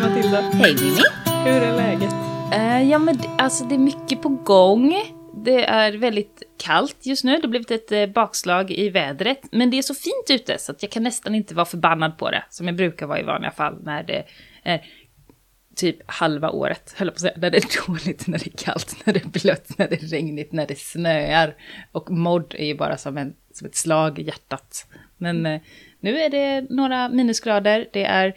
Matilda! Hej Mimmi! Hur är läget? Uh, ja men alltså det är mycket på gång. Det är väldigt kallt just nu, det har blivit ett eh, bakslag i vädret. Men det är så fint ute så att jag kan nästan inte vara förbannad på det. Som jag brukar vara i vanliga fall när det är typ halva året, höll på att säga. När det är dåligt, när det är kallt, när det är blött, när det är regnigt, när det snöar. Och mod är ju bara som, en, som ett slag i hjärtat. Men eh, nu är det några minusgrader, det är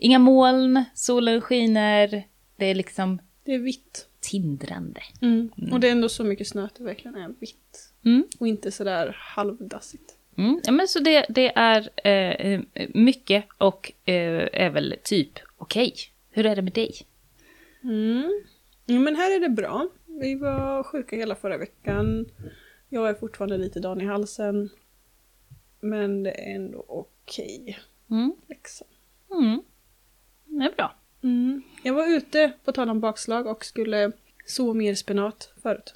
inga moln, solen skiner, det är liksom Det är vitt. tindrande. Mm. Och det är ändå så mycket snö att det verkligen är vitt. Mm. Och inte sådär halvdassigt. Mm. Ja, men så det, det är eh, mycket och eh, är väl typ okej. Hur är det med dig? Mm. Jo men här är det bra. Vi var sjuka hela förra veckan. Jag är fortfarande lite dan i halsen. Men det är ändå okej. Mm. Liksom. Mm. Det är bra. Mm. Jag var ute, på tal om bakslag, och skulle så mer spenat förut.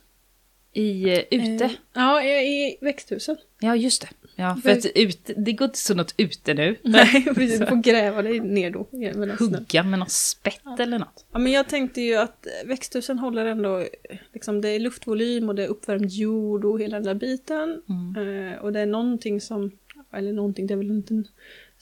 I, eh, ute? Eh, ja, i, växthusen. Ja, just det. Ja, för att ute, det går inte så något ute nu. Nej, precis. Du får gräva dig ner då. snön. Hugga med något spett eller något. Ja, men jag tänkte ju att växthusen håller ändå, liksom det är luftvolym och det är uppvärmd jord och hela den där biten. Mm. Eh, och det är någonting som, eller någonting, det är väl inte en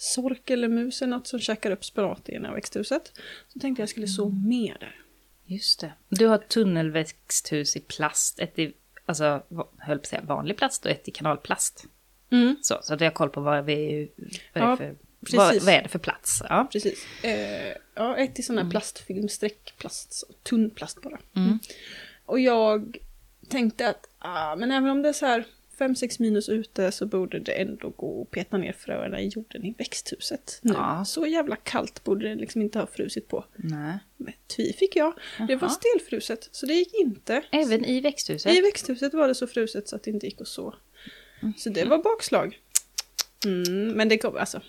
sork eller mus eller något som käkar upp spenat i ena växthuset. Så tänkte jag skulle så Mm. mer där. Just det. Du har tunnelväxthus i plast, ett i, alltså, höll på att säga vanlig plast och ett i kanalplast. Mm, Så, så att jag har koll på vad, vi, vad, Ja, är för, vad, vad är det för plats. Ja. precis. Eh, ja, ett i sån här plastfilm, streckplast, så, tunn plast bara. Mm. Och jag tänkte att, ah, men även om det är så här 5-6 minus ute så borde det ändå gå att peta ner fröerna i jorden i växthuset. Nu. Ja. Så jävla kallt borde det liksom inte ha frusit på. Nej. Men tvi fick jag. Det var Jaha. stelfruset, så det gick inte. Även i växthuset? I växthuset var det så fruset så att det inte gick att så. Så det var bakslag. Mm, men det kom, alltså,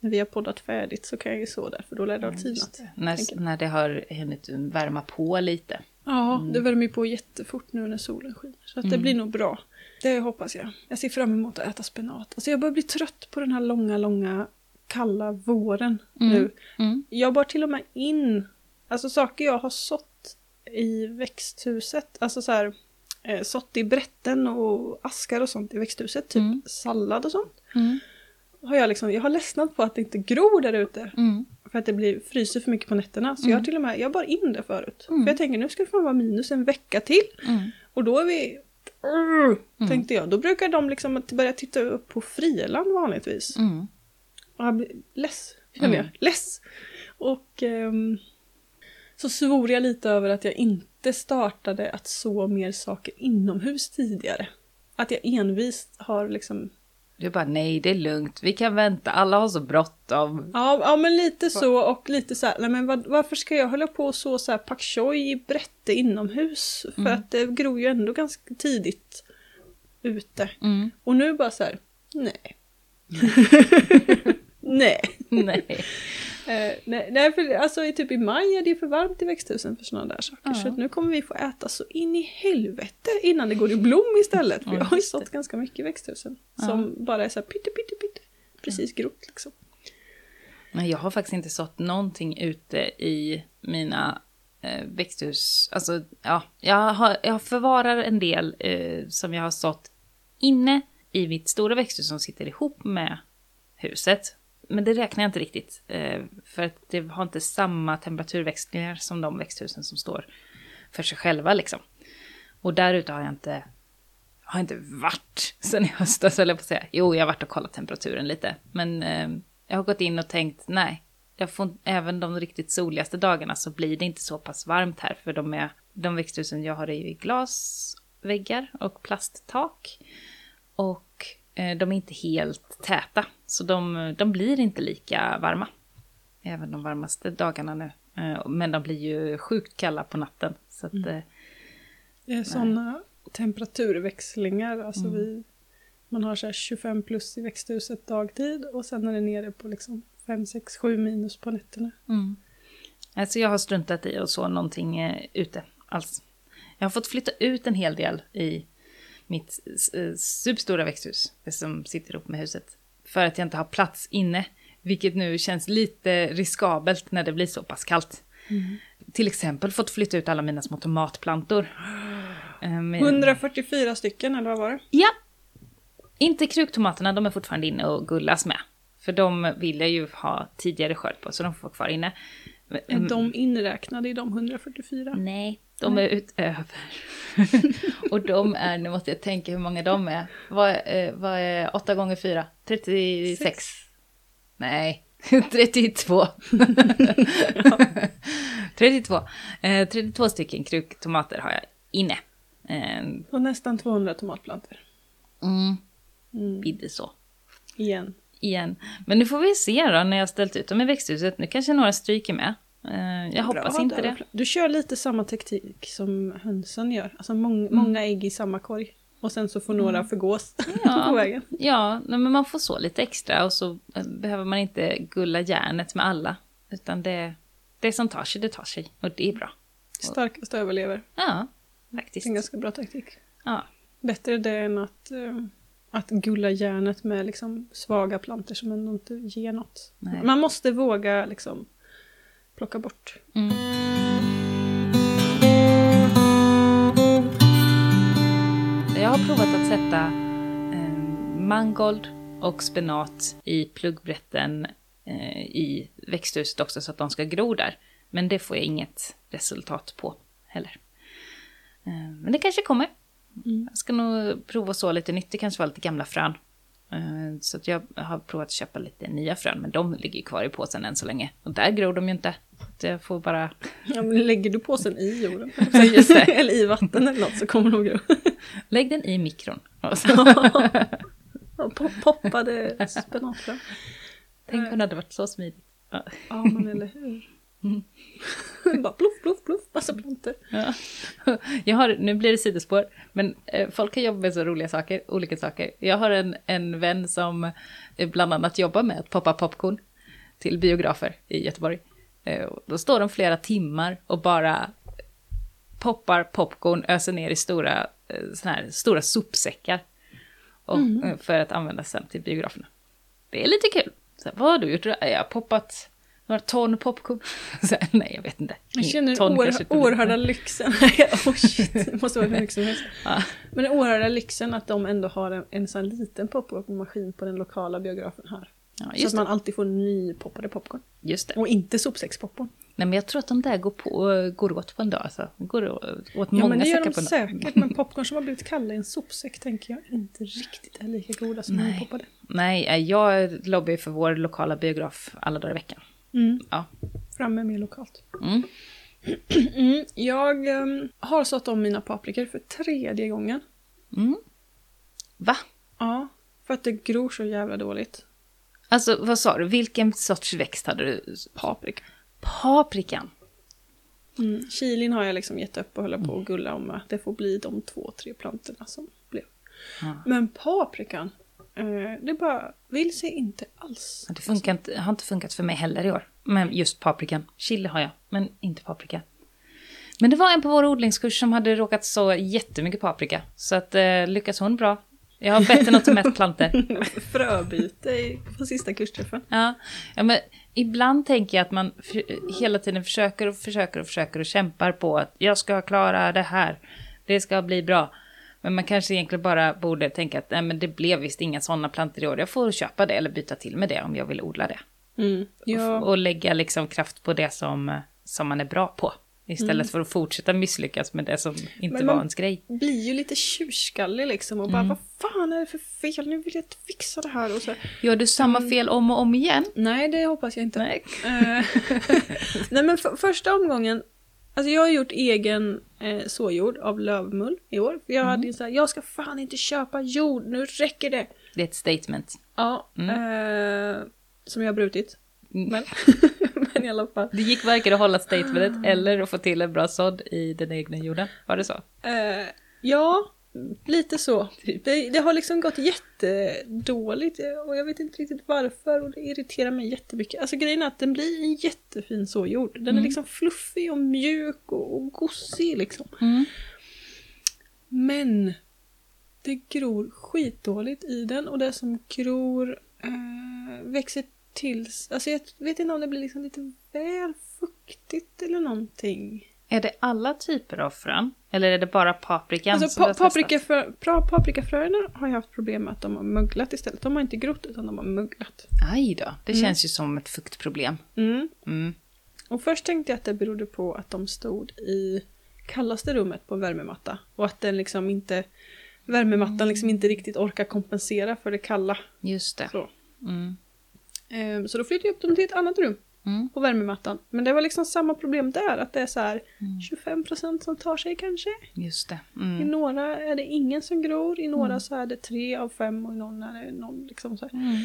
när vi har poddat färdigt så kan jag ju så där, för då lär det ha tinat. När, när det har hunnit värma på lite. Ja, det värmer ju på jättefort nu när solen skiner. Så att det blir nog bra. Det hoppas jag. Jag ser fram emot att äta spenat. Alltså jag börjar bli trött på den här långa, långa kalla våren nu. Mm. Jag bar till och med in, alltså saker jag har sått i växthuset, alltså så här, eh, sått i brätten och askar och sånt i växthuset, typ Mm. sallad och sånt. Mm. Har jag, liksom, jag har ledsnat på att det inte gror där ute. Mm. För att det blir, fryser för mycket på nätterna. Så jag har till och med, jag bar in det förut. Mm. För jag tänker nu ska det fan vara minus en vecka till. Mm. Och då är vi... Urr, Tänkte jag. Då brukar de liksom börja titta upp på Frieland vanligtvis. Mm. Och jag blir less, känner jag. Mm. Less! Och ehm, så svor jag lite över att jag inte startade att så mer saker inomhus tidigare. Att jag envist har liksom... Du bara, nej det är lugnt, vi kan vänta, alla har så bråttom. Ja, ja men lite så och lite så här, nej men vad, varför ska jag hålla på och så, så här pak choi i brätte inomhus? För att det gror ju ändå ganska tidigt ute. Mm. Och nu bara så här, nej. nej. nej. Eh, nej, nej, för alltså typ i maj är det ju för varmt i växthusen för sådana där saker. Ja. Så nu kommer vi få äta så in i helvete innan det går i blom istället. För Ja, jag har ju sått ganska mycket i växthusen. Ja. Som bara är så här pytte, pytte, pytte. Precis grott liksom. Men jag har faktiskt inte sått någonting ute i mina eh, växthus. Alltså, ja, jag, har, jag förvarar en del eh, som jag har sått inne i mitt stora växthus som sitter ihop med huset. Men det räknar jag inte riktigt. Eh, för att det har inte samma temperaturväxlingar som de växthusen som står för sig själva liksom. Och där ute har jag inte, har inte varit sen i höstas, eller jag på att säga. Jo, jag har varit och kollat temperaturen lite. Men eh, jag har gått in och tänkt, nej, jag får, även de riktigt soligaste dagarna så blir det inte så pass varmt här. För de, är, de växthusen jag har är ju i glasväggar och plasttak. Och de är inte helt täta. Så de, de blir inte lika varma. Även de varmaste dagarna nu. Eh, men de blir ju sjukt kalla på natten. Så att, eh, Det är sådana temperaturväxlingar. Alltså Mm. vi, man har så här 25 plus i växthuset dagtid och sen är det nere på liksom 5, 6, 7 minus på nätterna. Mm. Alltså jag har struntat i att så någonting eh, ute alls. Jag har fått flytta ut en hel del i mitt eh, superstora växthus, det som sitter ihop med huset. För att jag inte har plats inne. Vilket nu känns lite riskabelt när det blir så pass kallt. Till exempel fått flytta ut alla mina små tomatplantor. Eh, med- 144 stycken eller vad var det? Ja. Inte kruktomaterna, de är fortfarande inne och gullas med. För de vill jag ju ha tidigare skörd på, så de får vara kvar inne. Är de inräknade i de 144? Nej, de är utöver. och de är, nu måste jag tänka hur många de är. Vad, eh, vad är 8 gånger 4? 36? Sex. Nej, 32. 32. Eh, 32 stycken kruktomater har jag inne. Eh, Och nästan 200 tomatplantor. mm, Mm. bidde så. Igen. igen. Men nu får vi se då när jag ställt ut dem i växthuset. Nu kanske några stryker med. Eh, Jag hoppas Bra inte det. Du kör lite samma taktik som hönsen gör. Alltså mång- Mm. många ägg i samma korg. Och sen så får några förgås Ja. på vägen. Ja, men man får så lite extra och så eh, behöver man inte gulla järnet med alla. Utan det, det som tar sig, det tar sig. Och det är bra. Starkaste överlever. Ja, Det är en faktiskt. ganska bra taktik. Ja, Bättre det än att, eh, att gulla järnet med liksom svaga plantor som ändå inte ger något. Nej. Man måste våga liksom plocka bort. mm. Jag har provat att sätta eh, mangold och spenat i pluggbrätten eh, i växthuset också så att de ska gro där. Men det får jag inget resultat på heller. Eh, men det kanske kommer. Mm. Jag ska nog prova så lite nytt. Det kanske var lite gamla frön. Eh, Så jag har provat att köpa lite nya frön, men de ligger kvar i påsen än så länge. Och där gror de ju inte. Så jag får bara... Ja, men lägger du påsen i jorden Just det. eller i vatten eller något så kommer de gro. Lägg den i mikron. Pop- poppade spenatfrön. Tänk om det hade varit så smidigt. Ja men eller hur. Mm. Bara pluff, pluff, pluff, massa plantor. Ja. Jag har, nu blir det sidospår, men eh, folk kan jobba med så roliga saker, olika saker. Jag har en, en vän som eh, bland annat jobbar med att poppa popcorn till biografer i Göteborg. Eh, Då står de flera timmar och bara poppar popcorn, öser ner i stora, såna här, stora sopsäckar. Och, eh, För att använda sen till biograferna. Det är lite kul. Så, vad har du gjort? Jag har poppat några ton popcorn. Här, nej, jag vet inte. Jag känner Ton oer- oerhörda lyxen. oh shit, det måste vara hur mycket som helst. Ja. Men den oerhörda lyxen att de ändå har en, en sån liten popcornmaskin på den lokala biografen här. Ja, så att man alltid får nypoppade popcorn. Just det. Och inte sopsäckspopcorn. Nej, men jag tror att de där går, på, går åt på en dag. Alltså. Går åt Ja många men det gör de säkert, men popcorn som har blivit kalla i en sopsäck tänker jag inte riktigt är lika goda som Nej. nypoppade. Nej, jag lobbar för vår lokala biograf alla dagar i veckan. Mm. Ja. Framme mer lokalt. Mm. Mm. Jag ehm, har sått om mina paprikor för tredje gången. Mm. Va? Ja, för att det gror så jävla dåligt. Alltså, vad sa du? Vilken sorts växt hade du? Paprika. Paprikan. Mm. Chilin har jag liksom gett upp och håller på att gulla om. Det får bli de två, tre plantorna som blev. Ja. Men paprikan, det bara vill sig inte alls. Det funkar inte, har inte funkat för mig heller i år. Men just paprikan. Chili har jag, men inte paprika. Men det var en på vår odlingskurs som hade råkat så jättemycket paprika. Så att eh, lyckas hon bra. Jag har bett henne att ta med planter. Fröbyte på sista kursträffen. Ja, ja men ibland tänker jag att man hela tiden försöker och försöker och försöker och kämpar på att jag ska klara det här. Det ska bli bra. Men man kanske egentligen bara borde tänka att nej, men det blev visst inga sådana plantor i år. Jag får köpa det eller byta till med det om jag vill odla det. Mm. Ja, Och lägga liksom kraft på det som, som man är bra på. Istället för att fortsätta misslyckas med det som inte var man- ens grej. blir ju lite tjurskallig liksom och bara vad fan är det för fel? Nu vill jag inte fixa det här och så. Gör du samma fel om och om igen? Nej, det hoppas jag inte. Nej. Eh, Nej men för, första omgången, alltså jag har gjort egen eh, såjord av lövmull i år. För jag hade ju såhär, jag ska fan inte köpa jord, nu räcker det. Det är ett statement. Ja, eh, som jag har brutit. Mm. Men, men i alla fall. Det gick varken att hålla statementet eller att få till en bra sådd i den egna jorden. Var det så? Eh, ja, lite så. Det, det har liksom gått jättedåligt och jag vet inte riktigt varför och det irriterar mig jättemycket. Alltså grejen är att den blir en jättefin såjord. Den är liksom fluffig och mjuk och, och gosig liksom. Mm. Men det gror skitdåligt i den och det som gror eh, växer tills, alltså jag vet inte om det blir liksom lite väl fuktigt eller någonting. Är det alla typer av frön? Eller är det bara paprikan Alltså som du pa har testat? paprikafrö, paprikafröna har jag haft problem med att de har möglat istället. De har inte grott utan de har möglat. Aj då, det känns ju som ett fuktproblem. Mm. Mm. Och först tänkte jag att det berodde på att de stod i kallaste rummet på en värmematta. Och att den liksom inte, värmemattan liksom inte riktigt orkar kompensera för det kalla. Just det. Så, Mm. Ehm, så då flyttade jag upp dem till ett annat rum Mm. på värmemattan. Men det var liksom samma problem där, att det är så här 25% som tar sig kanske. Just det. I Mm. några är det ingen som gror, i några så är det tre av fem och i någon är det någon liksom så här. Mm.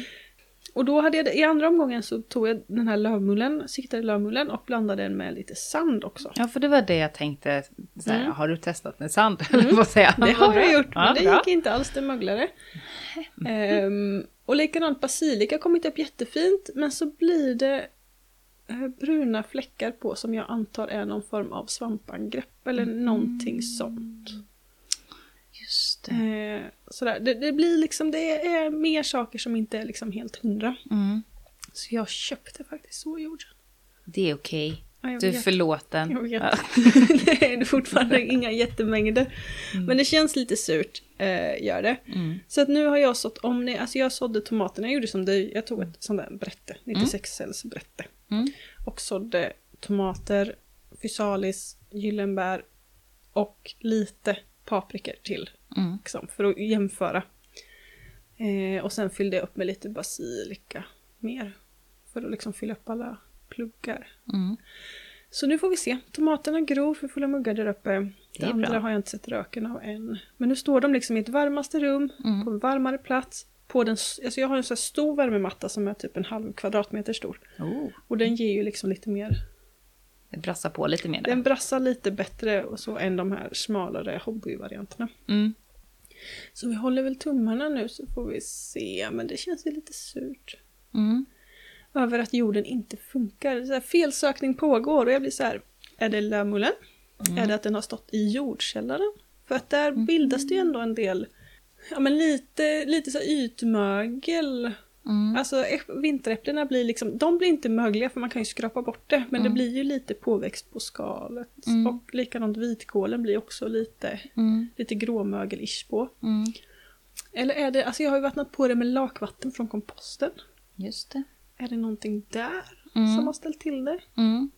Och då hade jag det, i andra omgången så tog jag den här lövmullen, siktade lövmullen och blandade den med lite sand också. Ja, för det var det jag tänkte. Såhär, Mm. Har du testat med sand? Eller vad säger? Det har jag gjort, Ja, men det bra. gick inte alls, det möglade. Ehm, och likadant basilika har kommit upp jättefint, men så blir det bruna fläckar på som jag antar är någon form av svampangrepp eller Mm. någonting sånt. Just det. Eh, sådär. Det, det blir liksom, det är mer saker som inte är liksom helt hundra. Mm. Så jag köpte faktiskt såjord. Det är okej. Ja, jag Du är förlåten. Jag vet. Ja. det är fortfarande inga jättemängder. Men det känns lite surt, eh, gör det. Mm. Så att nu har jag sått om det, alltså jag sådde tomaterna, jag gjorde som dig, jag tog ett sånt där brätte, 96 cells brätte. Mm. Och sådde tomater, fysalis, gyllenbär och lite paprikor till. Mm. Liksom, för att jämföra. Eh, och sen fyllde jag upp med lite basilika mer. För att liksom fylla upp alla pluggar. Mm. Så nu får vi se. Tomaterna gror för fulla muggar där uppe. Det, andra bra. har jag inte sett röken av än. Men nu står de liksom i ett varmaste rum, Mm. på en varmare plats. På den, alltså jag har en så stor värmematta som är typ en halv kvadratmeter stor. Oh, Och den ger ju liksom lite mer, det brassar på lite mer där. den brassar lite bättre och så än de här smalare hobbyvarianterna. Mm. Så vi håller väl tummarna nu så får vi se, men det känns ju lite surt. Mm. Över att jorden inte funkar. Så här, felsökning pågår och jag blir så här, är det lövmullen? Är det att den har stått i jordkällaren? För att där bildas det ju ändå en del, ja men lite, lite så ytmögel. Mm. Alltså äpp- vinteräpplena blir liksom, de blir inte mögliga för man kan ju skrapa bort det. Men det blir ju lite påväxt på skalet. Mm. Och likadant vitkålen blir också lite, Mm. lite gråmögel-ish på. Mm. Eller är det, alltså jag har ju vattnat på det med lakvatten från komposten. Just det. Är det någonting där Mm. som har ställt till det? Mm.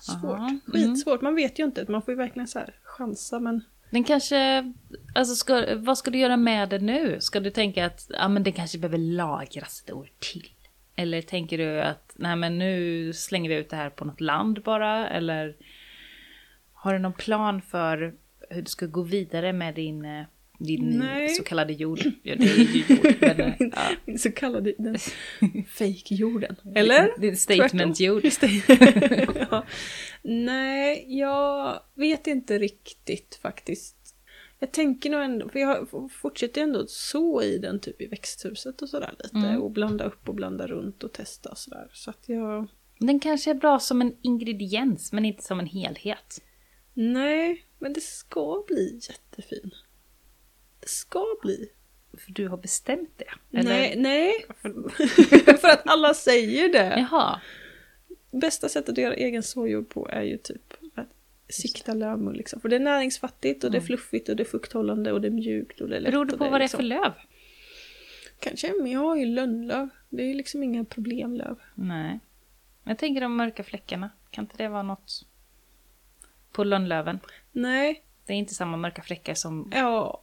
Svårt. Aha, mm. Skitsvårt. Man vet ju inte. Man får ju verkligen så här chansa men... Den kanske, alltså ska, vad ska du göra med det nu? Ska du tänka att ja, men det kanske behöver lagras ett år till? Eller tänker du att nej men nu slänger vi ut det här på något land bara? Eller har du någon plan för hur du ska gå vidare med din, eh, din Nej. så kallade jord? Ja, det är ju jord. Men, eh, ja. Min så kallade den fake-jorden. Eller? Din statement-jord. ja. Nej, jag vet inte riktigt faktiskt. Jag tänker nog ändå, för jag fortsätter ändå så i den typ i växthuset och sådär lite. Mm. Och blanda upp och blanda runt och testa och sådär. Så att jag... Den kanske är bra som en ingrediens men inte som en helhet. Nej, men det ska bli jättefin. Det ska bli. För du har bestämt det? Eller? Nej, nej. för att alla säger det. Jaha. Bästa sättet att göra egen såjord på är ju typ att sikta lövmull liksom. För det är näringsfattigt och det är fluffigt och det är fukthållande och det är mjukt och det är lätt. Beror det på vad det är liksom- för löv? Kanske, men jag har ju lönnlöv. Det är ju liksom inga problemlöv. Nej. Jag tänker de mörka fläckarna. Kan inte det vara något på lönnlöven? Nej, Det är inte samma mörka fläckar som... ja.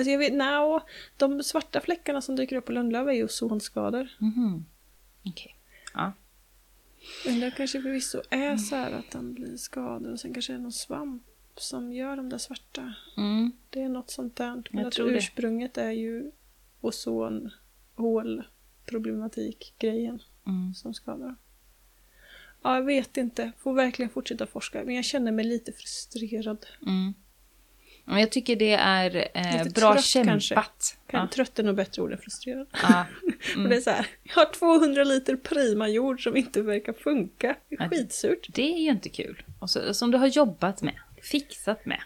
Alltså jag vet, nej, de svarta fläckarna som dyker upp på lönnlöv är ju ozonskador. Mhm. Okej. Ja. Men det kanske förvisso är så här att den blir skadad och sen kanske det är någon svamp som gör de där svarta. Mm. Det är något sånt där. Men att tror det. ursprunget är ju ozonhålproblematik-grejen Mm. som skadar. Ja, jag vet inte. Får verkligen fortsätta forska. Men jag känner mig lite frustrerad. Mm. Jag tycker det är eh, bra trött kämpat. kanske. Ja. Trött är nog bättre ord än frustrerad. Ja. Och det är så här, jag har 200 liter prima jord som inte verkar funka. Det är Ja. skitsurt. Det är ju inte kul. Och så, som du har jobbat med. Fixat med.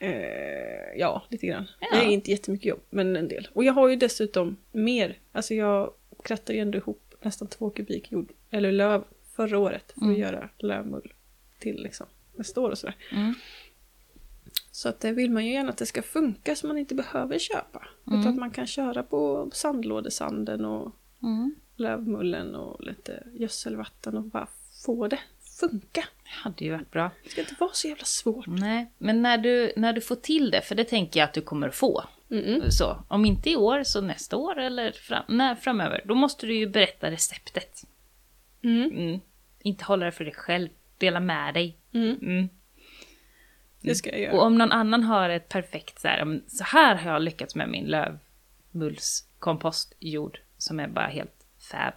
Eh, ja, lite grann. Ja. Det är inte jättemycket jobb, men en del. Och jag har ju dessutom mer. Alltså jag krattade ju ändå ihop nästan två kubik jord, eller löv förra året för att Mm. göra lövmull till liksom nästa år och sådär. Mm. Så att det vill man ju gärna att det ska funka så man inte behöver köpa. Mm. Utan att man kan köra på sandlådesanden och Mm. lövmullen och lite gödselvatten och bara få det funka. Det hade ju varit bra. Det ska inte vara så jävla svårt. Nej, men när du, när du får till det, för det tänker jag att du kommer få. Mm. Så, om inte i år så nästa år eller fram, när, framöver. Då måste du ju berätta receptet. Mm. Mm. Inte hålla det för dig själv. Dela med dig. Mm. Mm. Det ska jag Och göra. om någon annan har ett perfekt så här, "Men så här har jag lyckats med min lövmullskompostjord som är bara helt fab.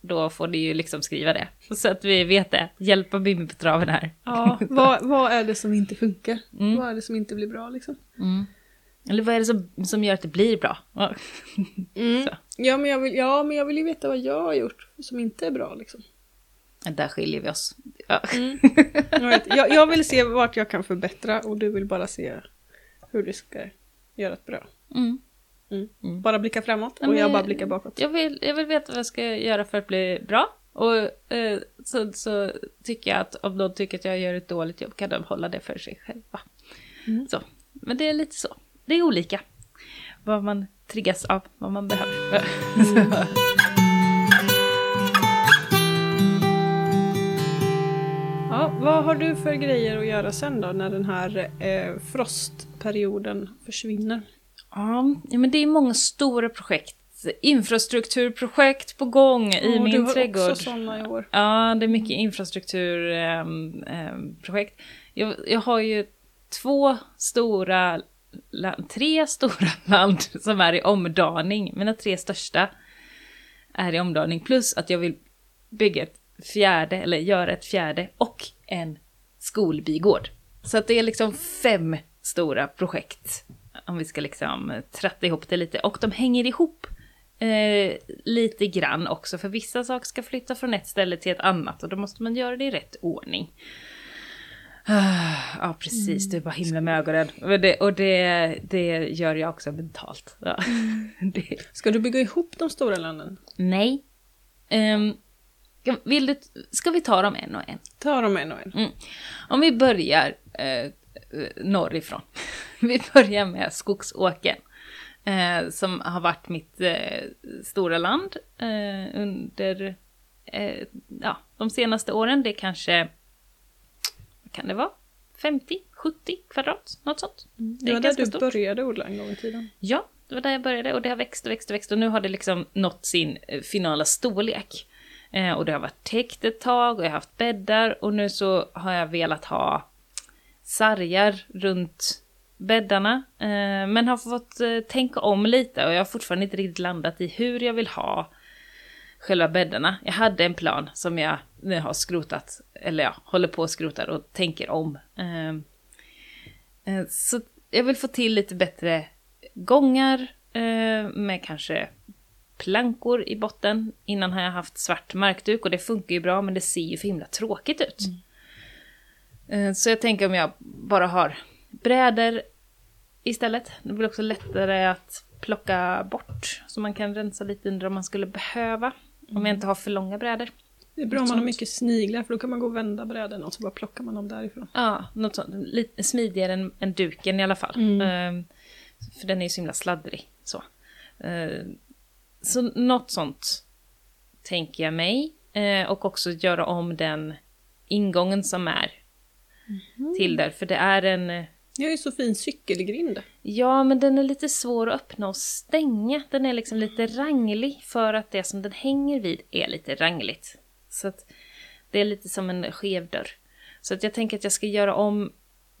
Då får du ju liksom skriva det. Så att vi vet det. Hjälpa Bibi på traven här. Ja, vad, vad är det som inte funkar? Mm. Vad är det som inte blir bra liksom? Mm. Eller vad är det som, som gör att det blir bra? Mm. Ja, men jag vill, ja, men jag vill ju veta vad jag har gjort som inte är bra liksom. Där skiljer vi oss. Ja. Jag, vet, jag, jag vill se vart jag kan förbättra och du vill bara se hur du ska göra det bra. Mm. Mm. Mm. Bara blicka framåt och men- jag bara blickar bakåt. Jag, vill, jag vill veta vad jag ska göra för att bli bra. Och eh, så, så tycker jag att om de tycker att jag gör ett dåligt jobb kan de hålla det för sig själva. Mm. Så. Men det är lite så. Det är olika. Vad man triggas av, vad man behöver. Ja, vad har du för grejer att göra sen då när den här eh, frostperioden försvinner? Ja, men det är många stora projekt. Infrastrukturprojekt på gång i Ja, min du har trädgård. också sådana i år. Ja, det är mycket infrastrukturprojekt. jag, jag har ju två stora, land, tre stora land som är i omdaning. Mina tre största är i omdaning. Plus att jag vill bygga ett fjärde, eller göra ett fjärde och en skolbygård. Så att det är liksom fem stora projekt. Om vi ska liksom tratta ihop det lite. Och de hänger ihop eh, lite grann också. För vissa saker ska flytta från ett ställe till ett annat. Och då måste man göra det i rätt ordning. Ah, Ja, precis. Du bara himla med ögonen. Och det, och det, det gör jag också mentalt. Ja. Det, Ska du bygga ihop de stora landen? nej. Um, vill du, ska vi ta dem en och en? Ta dem en och en. Mm. Om vi börjar eh, norrifrån. vi börjar med Skogsåken. Eh, som har varit mitt eh, stora land eh, under eh, ja, de senaste åren. Det är kanske, vad kan det vara? 50, 70 kvadrat, något sånt. Det är var där du stort. började odla en gång i tiden. Ja, det var där jag började och det har växt och växt och växt och nu har det liksom nått sin eh, finala storlek. Eh, och det har varit täckt ett tag och jag har haft bäddar och nu så har jag velat ha sargar runt bäddarna. Eh, men har fått eh, tänka om lite och jag har fortfarande inte riktigt landat i hur jag vill ha själva bäddarna. Jag hade en plan som jag nu har skrotat, eller ja, håller på att skrota och tänker om. Eh, eh, så jag vill få till lite bättre gångar eh, med kanske plankor i botten. Innan har jag haft svart markduk och det funkar ju bra men det ser ju för himla tråkigt ut. Eh, så jag tänker om jag bara har brädor istället. Det blir också lättare att plocka bort så man kan rensa lite under om man skulle behöva. Om jag inte har för långa brädor. Det är bra om Något man har mycket sniglar för då kan man gå och vända bräden och så bara plockar man dem därifrån. Ja, något sånt. Lite smidigare än, än duken i alla fall. Mm. Ehm, för den är ju så himla sladdrig. Så, Ehm, så något sånt tänker jag mig. Eh, och också göra om den ingången som är till där. För det är en... eh, Jag har ju så fin cykelgrind. Ja, men den är lite svår att öppna och stänga. Den är liksom lite ranglig för att det som den hänger vid är lite rangligt. Så att det är lite som en skev dörr. Så att jag tänker att jag ska göra om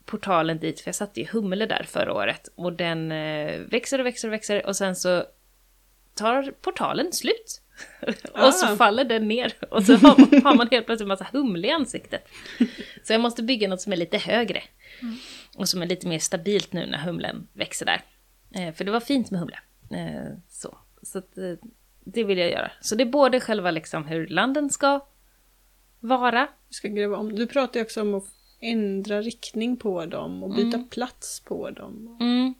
portalen dit, för jag satte ju Humle där förra året. Och den eh, växer och växer och växer och sen så tar portalen slut. och så Ah. faller den ner och så har, har man helt plötsligt en massa humle i ansiktet. Så jag måste bygga något som är lite högre. Och som är lite mer stabilt nu när humlen växer där. Eh, för det var fint med humle. Eh, så så att, eh, det vill jag göra. Så det är både själva liksom hur landen ska vara. Du ska gräva om. Du pratar ju också om att ändra riktning på dem och byta Mm. plats på dem. Mm.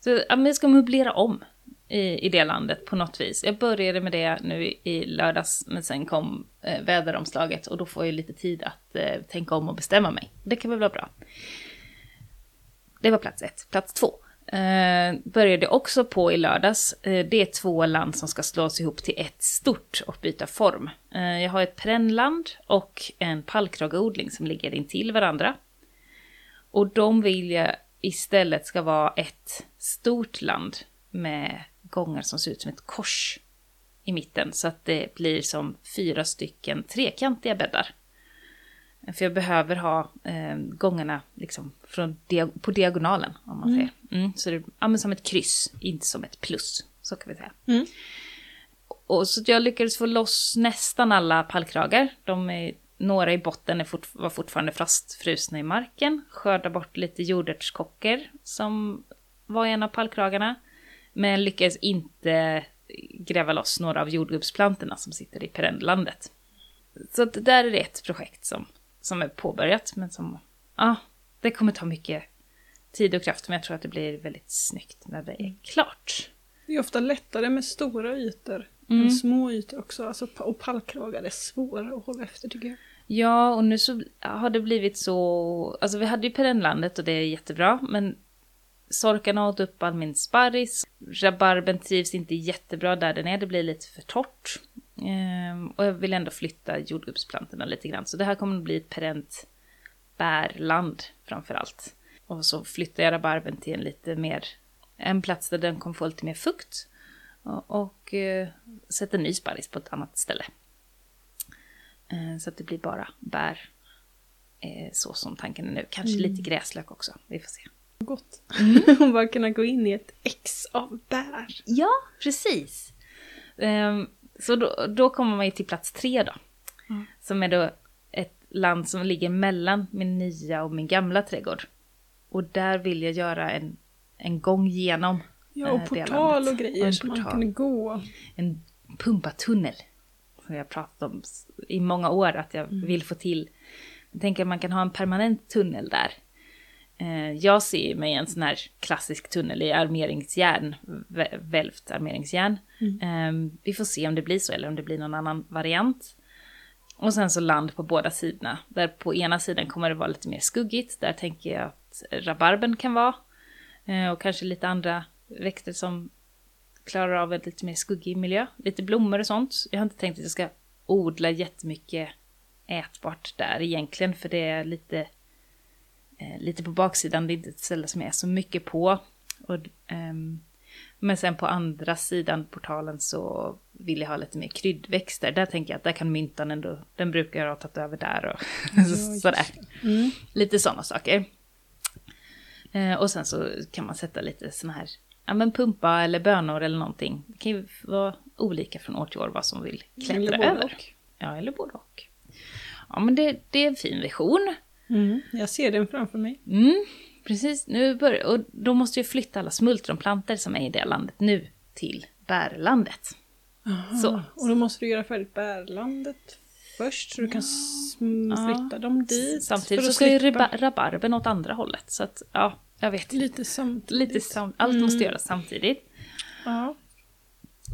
Så ja, men jag ska möblera om i, i det landet på något vis. Jag började med det nu i lördags, men sen kom eh, väderomslaget och då får jag lite tid att eh, tänka om och bestämma mig. Det kan väl vara bra. Det var plats ett. Plats två. Eh, började också på i lördags. Eh, det är två land som ska slås ihop till ett stort och byta form. Eh, jag har ett perennland och en pallkrageodling som ligger intill varandra. Och de vill jag istället ska vara ett stort land med gångar som ser ut som ett kors i mitten. Så att det blir som fyra stycken trekantiga bäddar. För jag behöver ha eh, gångarna liksom från dia på diagonalen, om man säger. Mm, så det ja, som ett kryss, inte som ett plus. Så kan vi säga. Mm. Och så jag lyckades få loss nästan alla pallkragar. De är, några i botten är fort, var fortfarande fastfrusna i marken. Skörda bort lite jordärtskockor som var en av pallkragarna. Men lyckades inte gräva loss några av jordgubbsplantorna som sitter i perennlandet. Så att där är det ett projekt som, som är påbörjat, men som, ja, det kommer ta mycket tid och kraft, men jag tror att det blir väldigt snyggt när det är klart. Det är ofta lättare med stora ytor Mm. än små ytor också. Alltså, och pallkragar är svåra att hålla efter tycker jag. Ja, och nu så har det blivit så... Alltså vi hade ju perennlandet och det är jättebra, men sorkarna åt upp all min sparris. Rabarben trivs inte jättebra där den är, det blir lite för torrt. Ehm, och jag vill ändå flytta jordgubbsplantorna lite grann, så det här kommer att bli ett perent bärland framför allt. Och så flyttar jag rabarben till en lite mer... En plats där den kommer få lite mer fukt. Och, och eh, sätter ny sparris på ett annat ställe. Eh, Så att det blir bara bär. eh, Så som tanken är nu. Kanske lite gräslök också. Vi får se. Gott. Mm. Och bara kunna gå in i ett ex av bär. Ja, precis. Ehm, Så då, då kommer man ju till plats tre då. Mm. Som är då ett land som ligger mellan min nya och min gamla trädgård. Och där vill jag göra en, en gång genom Ja, eh, och portal och grejer så man kan gå. en pumpatunnel. Som jag pratat om i många år att jag vill få till. Jag tänker att man kan ha en permanent tunnel där. Eh, Jag ser mig en sån här klassisk tunnel i armeringsjärn, vä- välvt armeringsjärn. Eh, Vi får se om det blir så eller om det blir någon annan variant. Och sen så land på båda sidorna. Där på ena sidan kommer det vara lite mer skuggigt. Där tänker jag att rabarben kan vara. Eh, Och kanske lite andra växter som klarar av en lite mer skuggig miljö. Lite blommor och sånt. Jag har inte tänkt att jag ska odla jättemycket ätbart där egentligen. För det är lite, eh, lite på baksidan. Det är inte ett ställe som jag är så mycket på. Och, ehm, men sen på andra sidan portalen så vill jag ha lite mer kryddväxter. Där tänker jag att där kan myntan ändå, den brukar jag ha tagit över där och sådär. Mm. Lite sådana saker. Eh, och sen så kan man sätta lite såna här, ja men pumpa eller bönor eller någonting. Det kan ju vara olika från år till år vad som vill klättra Eller över. och. Ja, eller både och. Ja, men det, det är en fin vision. Mm. Jag ser den framför mig. Mm, precis. Nu börjar, och då måste jag flytta alla smultronplanter som är i det landet nu till bärlandet. Så. Och då måste du göra färdigt bärlandet först så du kan sm- Ja. flytta dem dit. Samtidigt så ska ju slippa- raba- rabarben åt andra hållet. Så att, ja, jag vet. Lite samtidigt. Lite sam- allt måste göras samtidigt. Ja,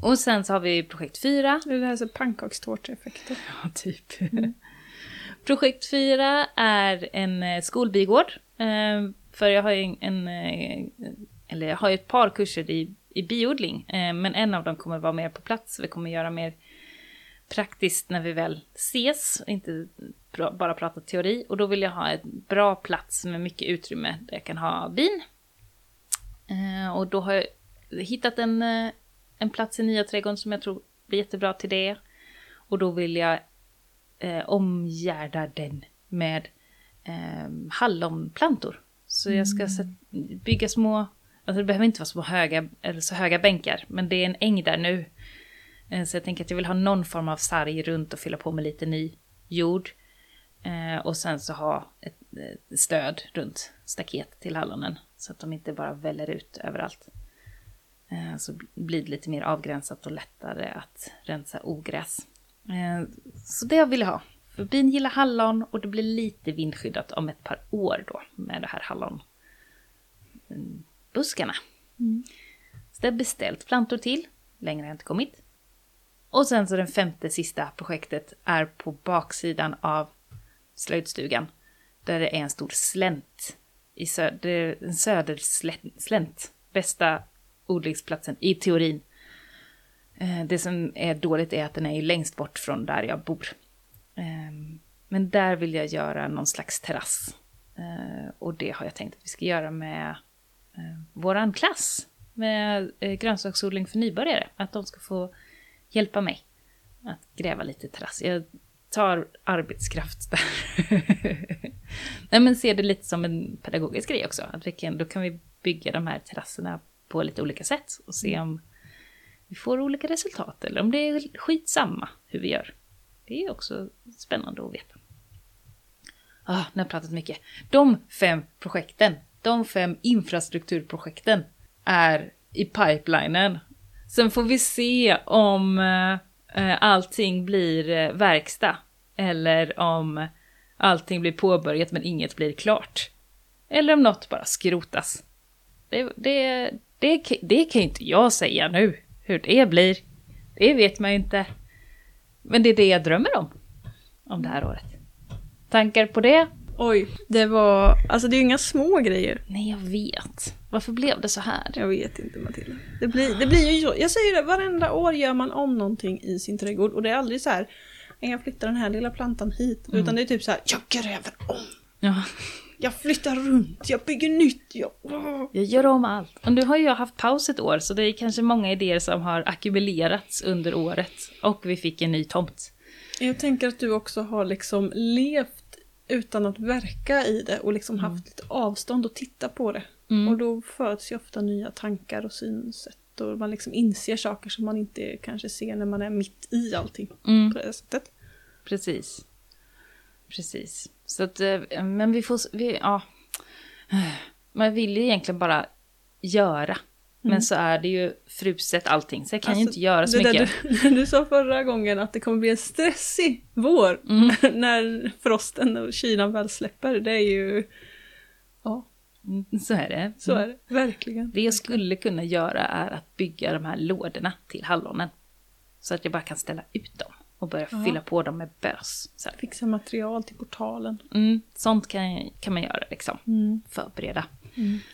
Och sen så har vi projekt 4. det är här så pannkakstårteffekten. Ja, typ projekt 4 är en eh, skolbigård. Eh, för jag har ju en, eh, eller jag har ju ett par kurser i, i biodling. Men en av dem kommer vara mer på plats. Vi kommer göra mer praktiskt när vi väl ses. Inte bara prata teori. Och då vill jag ha en bra plats med mycket utrymme där jag kan ha bin. Och då har jag hittat en, en plats i nya trädgården som jag tror blir jättebra till det. Och då vill jag eh, omgärda den med eh, hallonplantor. Så jag ska sätt, bygga små, alltså det behöver inte vara små höga, eller så höga bänkar, men det är en äng där nu. Eh, så jag tänker att jag vill ha någon form av sarg runt och fylla på med lite ny jord. Eh, och sen så ha ett, ett stöd runt staket till hallonen. Så att de inte bara väller ut överallt. Eh, så blir det lite mer avgränsat och lättare att rensa ogräs. Eh, Så det vill jag ha. För bin gillar hallon och det blir lite vindskyddat om ett par år då med det här hallonbuskarna. det beställt plantor till. Längre har jag inte kommit. Och sen så den femte sista projektet är på baksidan av slöjdstugan. Där det är en stor slänt. I söder, en söderslänt. Bästa odlingsplatsen i teorin. Eh, Det som är dåligt är att den är längst bort från där jag bor. Ehm, men där vill jag göra någon slags terrass. Eh, Och det har jag tänkt att vi ska göra med eh, våran klass. Med eh, grönsaksodling för nybörjare. Att de ska få hjälpa mig att gräva lite terrass. Jag tar arbetskraft där. Nej men ser det lite som en pedagogisk grej också. Att vi kan, då kan vi bygga de här terrasserna på lite olika sätt och se om vi får olika resultat eller om det är skitsamma hur vi gör. Det är också spännande att veta. Ah, nu har jag pratat mycket. De fem projekten, de fem infrastrukturprojekten är i pipelinen. Sen får vi se om eh, eh allting blir eh, verkstad eller om allting blir påbörjat men inget blir klart. Eller om något bara skrotas. Det, det, det, det kan ju inte jag säga nu, hur det blir. Det vet man ju inte. Men det är det jag drömmer om, om det här året. Tankar på det? Oj, det var... Alltså det är ju inga små grejer. Nej, jag vet. Varför blev det så här? Jag vet inte Matilda. Det blir, det blir ju så. Jag säger det, varenda år gör man om någonting i sin trädgård och det är aldrig så här jag flyttar den här lilla plantan hit. Utan det är typ så här, jag gräver om. Ja, Jag flyttar runt, jag bygger nytt. Jag, jag gör om allt. Och nu har jag haft paus ett år, så det är kanske många idéer som har ackumulerats under året. Och vi fick en ny tomt. Jag tänker att du också har liksom levt utan att verka i det och liksom haft lite avstånd och titta på det. Mm. Och då föds ju ofta nya tankar och synsätt och man liksom inser saker som man inte kanske ser när man är mitt i allting Mm. på det sättet. Precis. Precis. Så att, eh, men vi får, vi, ja. Man vill ju egentligen bara göra. Men så är det ju fruset allting, så jag kan ju Alltså, inte göra så mycket. Du, du sa förra gången att det kommer bli en stressig vår Mm. när frosten och kylan väl släpper. Det är ju... Ja, Mm, Så är det. så är det. Verkligen. Det jag skulle kunna göra är att bygga de här lådorna till hallonen. Så att jag bara kan ställa ut dem och börja Ja. fylla på dem med bös. Här. Fixa material till portalen. Mm, sånt kan, kan man göra liksom. Förbereda.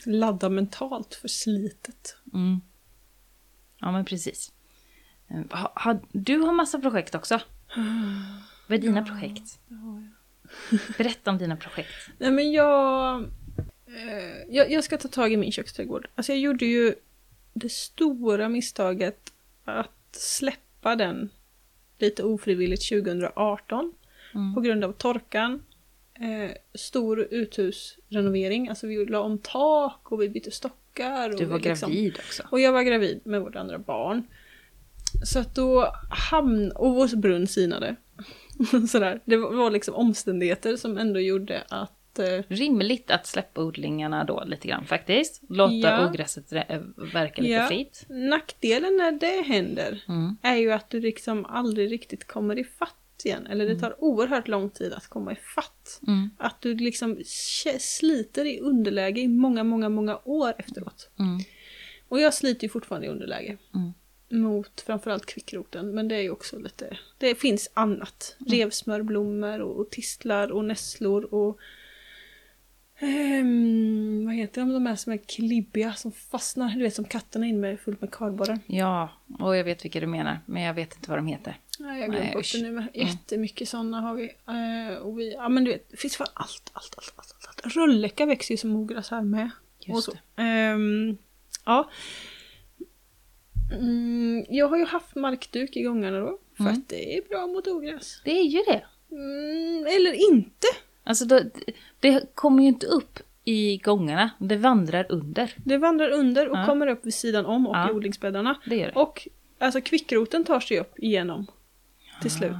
Ladda mentalt för slitet. Mm. Ja men precis. Eh, Ha, ha, du har massa projekt också. Vad är dina projekt? Det har jag. Berätta om dina projekt. Nej men jag, eh, jag... Jag ska ta tag i min köksträdgård. Alltså jag gjorde ju det stora misstaget att släppa den lite ofrivilligt 2018. Mm. På grund av torkan. Eh, stor uthusrenovering. Alltså vi la om tak och vi bytte stockar. Och Du var liksom- gravid också. Och jag var gravid med vårt andra barn. Så att då hamn... Och vår brunn sinade. Sådär. Det var var liksom omständigheter som ändå gjorde att... Eh, Rimligt att släppa odlingarna då lite grann faktiskt. Låta Ja. ogräset rä- verka lite Ja. fritt. nackdelen när det händer Mm. är ju att du liksom aldrig riktigt kommer i fatt igen. Eller det tar oerhört lång tid att komma i fatt. Mm. Att du liksom sliter i underläge i många, många, många år efteråt. Mm. Och jag sliter ju fortfarande i underläge. Mm. Mot framförallt kvickroten. Men det är ju också lite... Det finns annat. Revsmörblommor och, och tistlar och nässlor och... ehm, vad heter de, de här som är klibbiga som fastnar? Du vet som katterna in med fullt med kardborrar. Ja, och jag vet vilka du menar, men jag vet inte vad de heter. Nej, jag glömde bort det nu. Men jättemycket sådana har vi. Eh, och vi. Ja men du vet, det finns för allt, allt, allt, allt. allt. Rölleka växer ju som ogräs här med. Just. Ehm, ja. Mm, jag har ju haft markduk i gångarna då. För Mm. att det är bra mot ogräs. Det är ju det. Mm, eller inte. Alltså då, det kommer ju inte upp i gångarna, det vandrar under. Det vandrar under och Ja. kommer upp vid sidan om och Ja. i odlingsbäddarna. Det gör det. Och alltså kvickroten tar sig upp igenom till slut.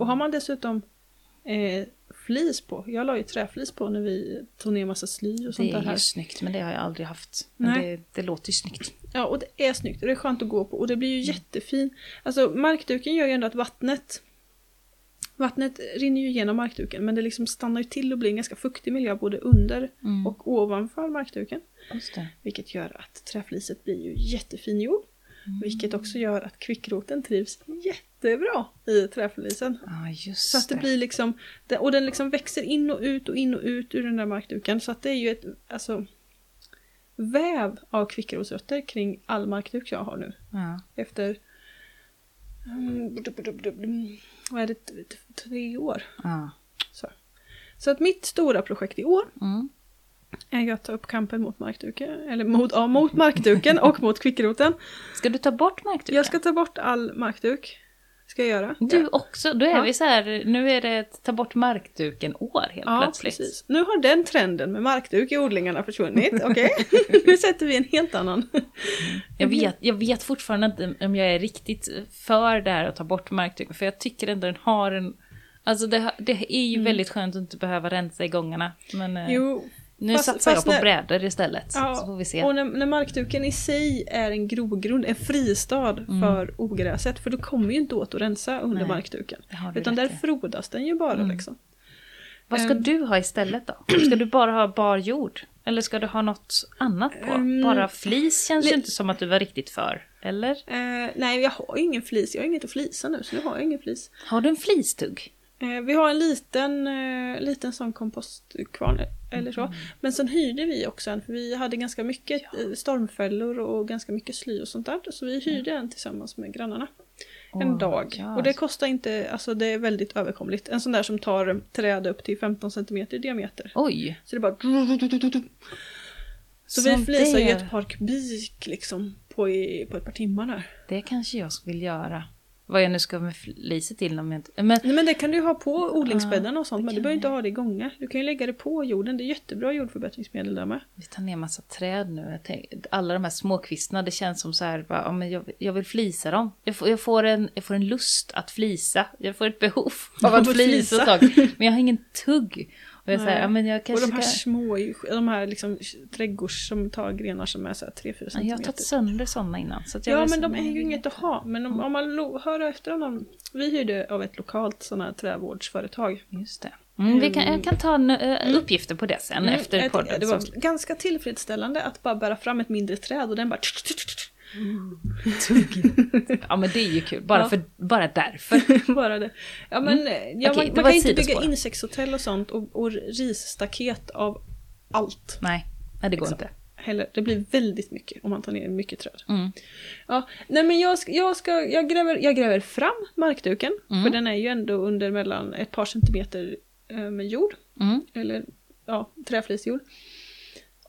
Och har man dessutom eh, flis på, jag la ju träflis på när vi tog ner massa sly och Det sånt där är här. ju snyggt, men det har jag aldrig haft. Men Nej. det, det låter ju snyggt. Ja, och det är snyggt och det är skönt att gå på och det blir ju jättefin. Alltså markduken gör ju ändå att vattnet Vattnet rinner ju igenom markduken men det liksom stannar ju till och blir en ganska fuktig miljö både under Mm. och ovanför markduken. Det. Vilket gör att träfliset blir ju jättefin jord. Mm. Vilket också gör att kvickroten trivs jättebra i träflisen. Just Så att det blir liksom, det- och den liksom växer in och ut och in och ut ur den där markduken. Så att det är ju ett, alltså, väv av kvickrotsrötter kring all markduk jag har nu. Ja. Efter, mm, vad är det, tre år. Ja. Så. så att mitt stora projekt i år Mm. är att ta upp kampen mot markduken, eller mot, ja, mot markduken och mot kvickroten. Ska du ta bort markduken? Jag ska ta bort all markduk. Ska jag göra. Du också, då är Ja. vi så här, nu är det ett ta bort markduken år helt Ja, plötsligt. precis. Nu har den trenden med markduk i odlingarna försvunnit. Okej, nu sätter vi en helt annan. Jag vet, jag vet fortfarande inte om jag är riktigt för det här att ta bort markduken, för jag tycker ändå den har en... Alltså det, det är ju väldigt skönt att inte behöva rensa i gångarna. Men eh, Mm. Jo, nu fast- satsar fast jag på när- brädor istället. så får vi se. och när, när markduken i sig är en grogrund, en fristad för ogräset, för då kommer ju inte åt att rensa under Nej, markduken. du Utan där frodas den ju bara liksom. Vad ska ehm. du ha istället då? Ska du bara ha bar jord? Eller ska du ha något annat på? Ehm, bara flis känns ju inte som att du var riktigt för. Eller? Eh, nej, jag har ingen flis. Jag har inget att flisa nu, så nu har jag ingen flis. Har du en flistugg? Eh, vi har en liten, eh, liten sån kompostkvarn eller så. Men sen hyrde vi också en, för vi hade ganska mycket eh, stormfällor och ganska mycket sly och sånt där. Så vi hyrde en tillsammans med grannarna. En Oh dag. God. Och det kostar inte, alltså det är väldigt överkomligt. En sån där som tar träd upp till 15 cm i diameter. Oj! Så det bara... Så Som vi flisar ju ett par kubik liksom på, i, på ett par timmar där. Det kanske jag vill göra. Vad jag nu ska med fliset till om jag inte... Men Nej, men det kan du ha på odlingsbäddarna och sånt, det men du behöver inte ha det i gångar. Du kan ju lägga det på jorden, det är jättebra jordförbättringsmedel där med. vi tar ner massa träd nu. Jag tänk, alla de här småkvistarna, det känns som så här, bara, ja, men jag, jag vill flisa dem. Jag får, jag, får en, jag får en lust att flisa. Jag får ett behov av att flisa tag. Men jag har ingen tugg. Och jag säger, Nej. ja men jag Och kanske de här ska... små, de här liksom trädgårds som tar grenar som är så här 3-4 Ja, Jag har tagit sönder sådana innan. Så Ja men så- de är ju inget att ha. Men om, om man hör efter om dem. Vi hyrde av ett lokalt sån här trävårdsföretag. Just det. Mm, vi kan, jag kan ta en, uh, uppgifter på det sen Mm, efter podden. Det var så- ganska tillfredsställande att bara bära fram ett mindre träd och den bara... Ja men det är ju kul, bara, Ja. för, bara därför. bara det. Ja men eh, ja, Okej, man, man kan inte bygga insektshotell och sånt och, och risstaket av allt. Nej, nej det går Liksom. inte. Heller. Det blir väldigt mycket om man tar ner mycket träd. Mm. Ja, nej men jag, ska, jag, ska, jag, gräver, jag gräver fram markduken, Mm. för den är ju ändå under mellan ett par centimeter eh, med jord, Mm. eller ja, träflisjord.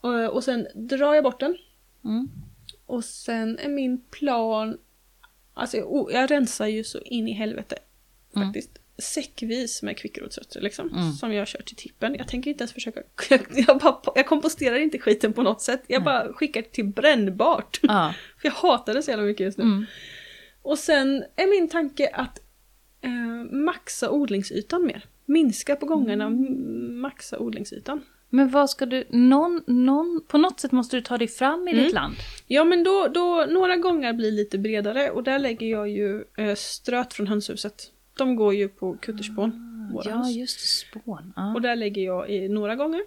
Och, och sen drar jag bort den, Mm. Och sen är min plan, alltså jag, jag rensar ju så in i helvete Mm. faktiskt. Säckvis med kvickrotsrötter liksom, Mm. som jag kör till tippen. Jag tänker inte ens försöka, jag, bara, jag komposterar inte skiten på något sätt, jag bara skickar till brännbart. Ja. För jag hatar det så jävla mycket just nu. Mm. Och sen är min tanke att eh, maxa odlingsytan mer. Minska på gångerna, m- maxa odlingsytan. Men vad ska du, någon, någon, på något sätt måste du ta dig fram i Mm. ditt land. Ja men då, då, några gånger blir lite bredare och där lägger jag ju eh, ströt från hönshuset. De går ju på kutterspån, våra Ja, höns. just spån. Ja. Och där lägger jag i några gånger.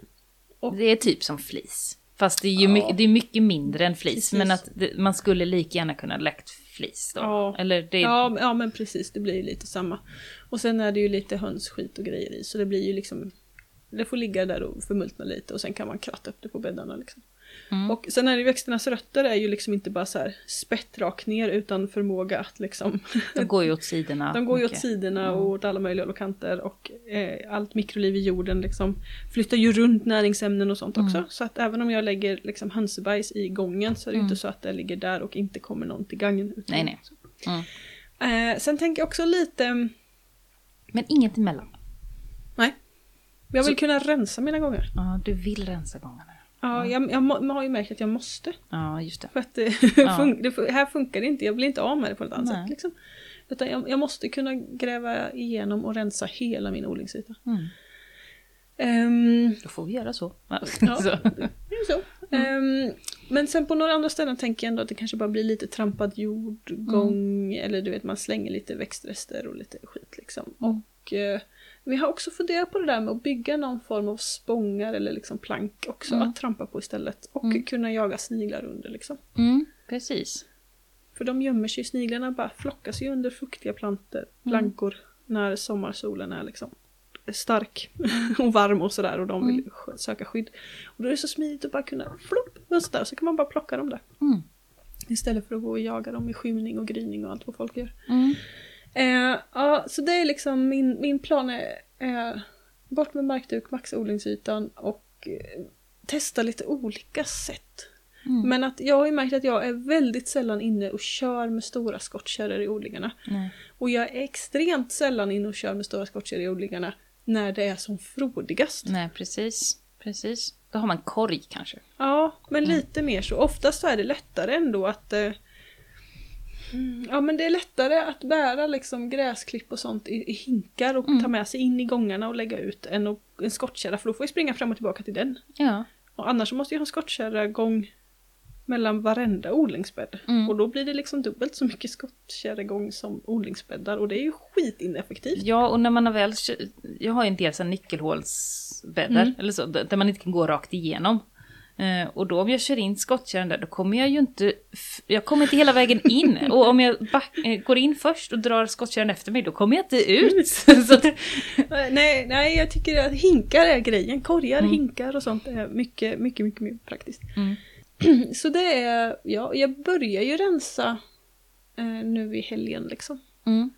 Det är typ som flis. Fast det är ju Ja. mycket, det är mycket mindre än flis. Precis. Men att det, man skulle lika gärna kunna läckt flis då. Ja. Eller det, Ja, ja men precis, det blir ju lite samma. Och sen är det ju lite hönsskit och grejer i så det blir ju liksom Det får ligga där och förmultna lite och sen kan man kratta upp det på bäddarna liksom. Mm. Och sen är det växternas rötter är ju liksom inte bara så här spett rakt ner utan förmåga att liksom de går ju åt sidorna. De går ju åt sidorna och åt alla möjliga och kanter och eh, allt mikroliv i jorden liksom flyttar ju runt näringsämnen och sånt också. Mm. Så att även om jag lägger liksom hönsebajs i gången så är det ju Mm. inte så att det ligger där och inte kommer någon till gagn. utan- Nej, nej. Mm. Eh, sen tänker jag också lite, Men inget emellan. Jag vill Så- kunna rensa mina gånger. Ja, du vill rensa gångarna. Ja, jag, jag, man har ju märkt att jag måste. Ja, just det. För att det, Ja. fun- det, här funkar det inte, jag blir inte av med det på något annat Nej. sätt. Liksom. Utan jag, jag måste kunna gräva igenom och rensa hela min odlingsyta. Mm. Ehm, Då får vi göra så. Ja. så. Det är så. Ehm, men sen på några andra ställen tänker jag ändå att det kanske bara blir lite trampad jordgång. Eller du vet, man slänger lite växtrester och lite skit liksom. Mm. Och eh, vi har också funderat på det där med att bygga någon form av spångar eller liksom plank också Mm. att trampa på istället. Och Mm. kunna jaga sniglar under liksom. Mm, precis. För de gömmer sig, sniglarna bara flockas ju under fuktiga plantor, Mm. plankor, när sommarsolen är liksom stark och varm och sådär och de vill Mm. söka skydd. Och då är det så smidigt att bara kunna flopp och sådär, så kan man bara plocka dem där. Mm. Istället för att gå och jaga dem i skymning och gryning och allt vad folk gör. Mm. Eh, ja, så det är liksom min, min plan är, är bort med markduk, maxa odlingsytan och eh, testa lite olika sätt. Mm. Men att jag har ju märkt att jag är väldigt sällan inne och kör med stora skottkärror i odlingarna. Nej. Och jag är extremt sällan inne och kör med stora skottkärror i odlingarna när det är som frodigast. Nej, precis. Precis. Då har man korg kanske. Ja, men Mm. lite mer så. Oftast så är det lättare ändå att eh, mm, Ja men det är lättare att bära liksom gräsklipp och sånt i, i hinkar och Mm. ta med sig in i gångarna och lägga ut än en skottkärra för då får jag springa fram och tillbaka till den. Ja. Och annars måste jag ha en skottkärra gång mellan varenda odlingsbädd. Mm. Och då blir det liksom dubbelt så mycket skottkärregång som odlingsbäddar och det är ju skitineffektivt. Ja, och när man har väl... Jag har ju en del så här nyckelhålsbäddar, Mm. eller så, där man inte kan gå rakt igenom. Eh, och då om jag kör in skottkärran där, då kommer jag ju inte... Jag kommer inte hela vägen in. Och om jag eh, går in först och drar skottkärran efter mig, då kommer jag inte ut. att, Nej, nej, jag tycker att hinkar är grejen. Korgar, Mm. hinkar och sånt är mycket, mycket, mycket mer praktiskt. mm. Så det är, ja, jag börjar ju rensa eh, nu i helgen liksom. Mm.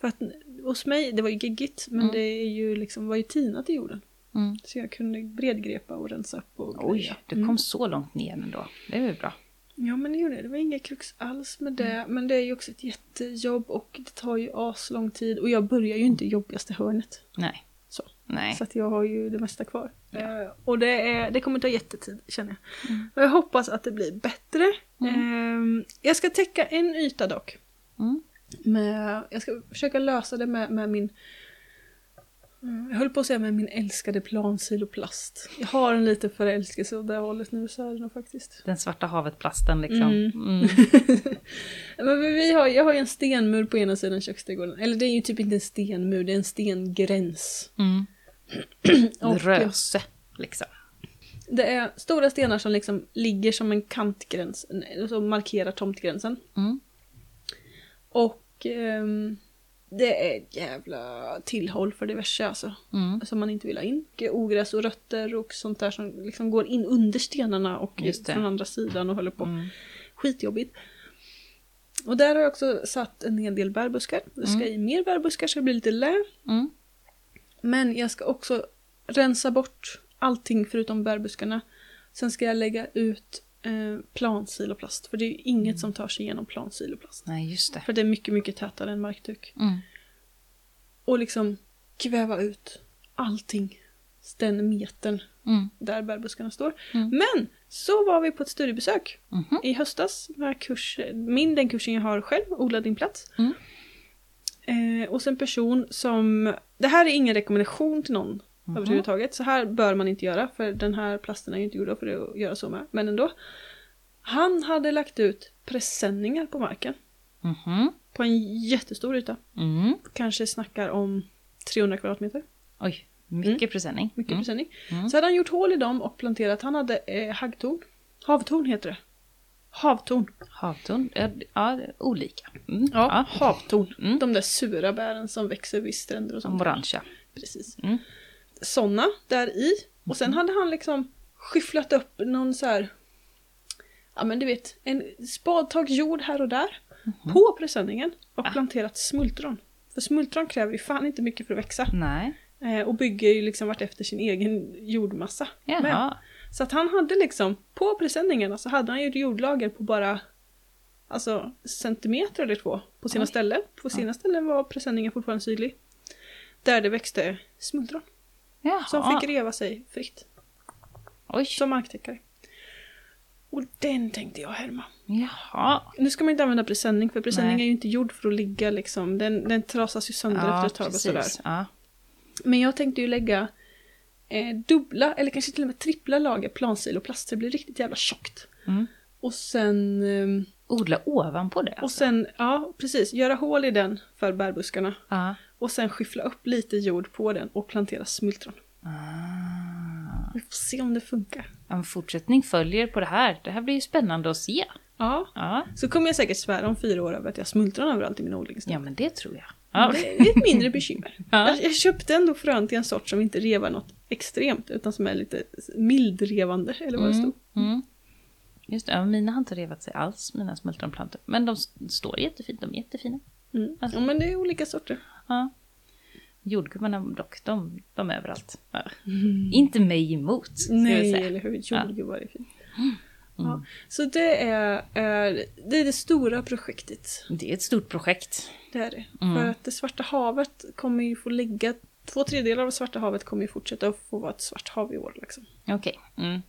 För att hos mig, det var ju giggigt, men Mm. det är ju liksom, var ju tinat i jorden. Mm. Så jag kunde bredgrepa och rensa upp och Oj, greja. du Mm. kom så långt ner ändå. Det är väl bra. Ja men det gjorde det, det var inga krux alls med det. Men det är ju också ett jättejobb och det tar ju aslång tid. Och jag börjar ju inte i jobbigaste hörnet. Nej. Så. Nej. Så att jag har ju det mesta kvar. Eh, och det, är, det kommer ta jättetid känner jag. Mm. Och jag hoppas att det blir bättre. Mm. Eh, jag ska täcka en yta dock. Mm. Med, jag ska försöka lösa det med, med min Mm, jag höll på att säga med min älskade plansiloplast. Jag har en liten förälskelse åt det hållet nu så är det nog faktiskt. Den svarta havet-plasten liksom. Mm. Mm. Men vi har, jag har ju en stenmur på ena sidan köksträdgården. Eller det är ju typ inte en stenmur, det är en stengräns. Mm. Och- Röse, liksom. Det är stora stenar som liksom ligger som en kantgräns, som markerar tomtgränsen. Mm. Och ehm, det är ett jävla tillhåll för diverse alltså. Mm. Som man inte vill ha in. Ogräs och rötter och sånt där som liksom går in under stenarna och från andra sidan och håller på. Mm. Skitjobbigt. Och där har jag också satt en hel del bärbuskar. Det ska i mer bärbuskar så det blir lite lä. Mm. Men jag ska också rensa bort allting förutom bärbuskarna. Sen ska jag lägga ut eh, plansiloplast. För det är ju inget som tar sig igenom plansiloplast. Nej, just det. För det är mycket, mycket tätare än markduk. Mm. Och liksom kväva ut allting. Den metern Mm. där bärbuskarna står. Mm. Men så var vi på ett studiebesök Mhm. i höstas. Med kurs, min, den kursen jag har själv, Odla din plats. Mm. Eh, och sen person som, det här är ingen rekommendation till någon Mhm. överhuvudtaget. Så här bör man inte göra för den här plasten är ju inte gjorda för att göra så med. Men ändå. Han hade lagt ut presenningar på marken. Mhm. På en jättestor yta. Mm. Kanske snackar om 300 kvadratmeter. Oj, mycket presenning. Mycket Mm. presenning. Mm. Så hade han gjort hål i dem och planterat. Han hade eh, haggtorn. Havtorn heter det. Havtorn. Havtorn, ja, ja, olika. Mm. Ja, havtorn. Mm. De där sura bären som växer vid stränder och sånt. orangea. Precis. Mm. Såna där i. Och sen hade han liksom skyfflat upp någon så här. Ja men du vet, en spadtag jord här och där. På presenningen. Och Ah. planterat smultron. För smultron kräver ju fan inte mycket för att växa. Nej. Eh, och bygger ju liksom vart efter sin egen jordmassa. Jaha. Så att han hade liksom, på presenningarna så hade han ju jordlager på bara Alltså centimeter eller två på sina Oj. ställen. På sina ställen var presenningen fortfarande sydlig. Där det växte smultron. Jaha. Som fick reva sig fritt. Oj. Som marktäckare. Och den tänkte jag härma. Jaha. Nu ska man inte använda presenning för presenning Nej. är ju inte gjord för att ligga liksom. Den, den trasas ju sönder Ja, efter ett tag och sådär. Ja. Men jag tänkte ju lägga eh, dubbla eller kanske till och med trippla lager plansiloplast så det blir riktigt jävla tjockt. Mm. Och sen, ehm, Odla ovanpå det och alltså. sen, ja precis, göra hål i den för bärbuskarna. Ja. Och sen skyffla upp lite jord på den och plantera smultron. Ah. Vi får se om det funkar. En fortsättning följer på det här. Det här blir ju spännande att se. Ja, Ja, så kommer jag säkert svära om fyra år över att jag har smultron överallt i min odling. ja men det tror jag. Ja. Det är ett mindre bekymmer. Ja. Jag, jag köpte ändå frön till en sort som inte revar något extremt utan som är lite mildrevande eller vad det stod. Mm. Just det, mina har inte revat sig alls, mina smultronplantor. Men de står jättefint, de är jättefina. Mm. Alltså. Ja men det är olika sorter. Ja. Jordgubbarna dock, de, de är överallt. Ja. Inte mig emot, ska jag Nej, säga. eller hur? Jordgubbar är fint. Mm. Ja. Så det är, är, det är det stora projektet. Det är ett stort projekt. Det är det. Mm. För att det Svarta havet kommer ju få ligga, två tredjedelar av Svarta havet kommer ju fortsätta att få vara ett svart hav i år. Liksom. Okej. Mm.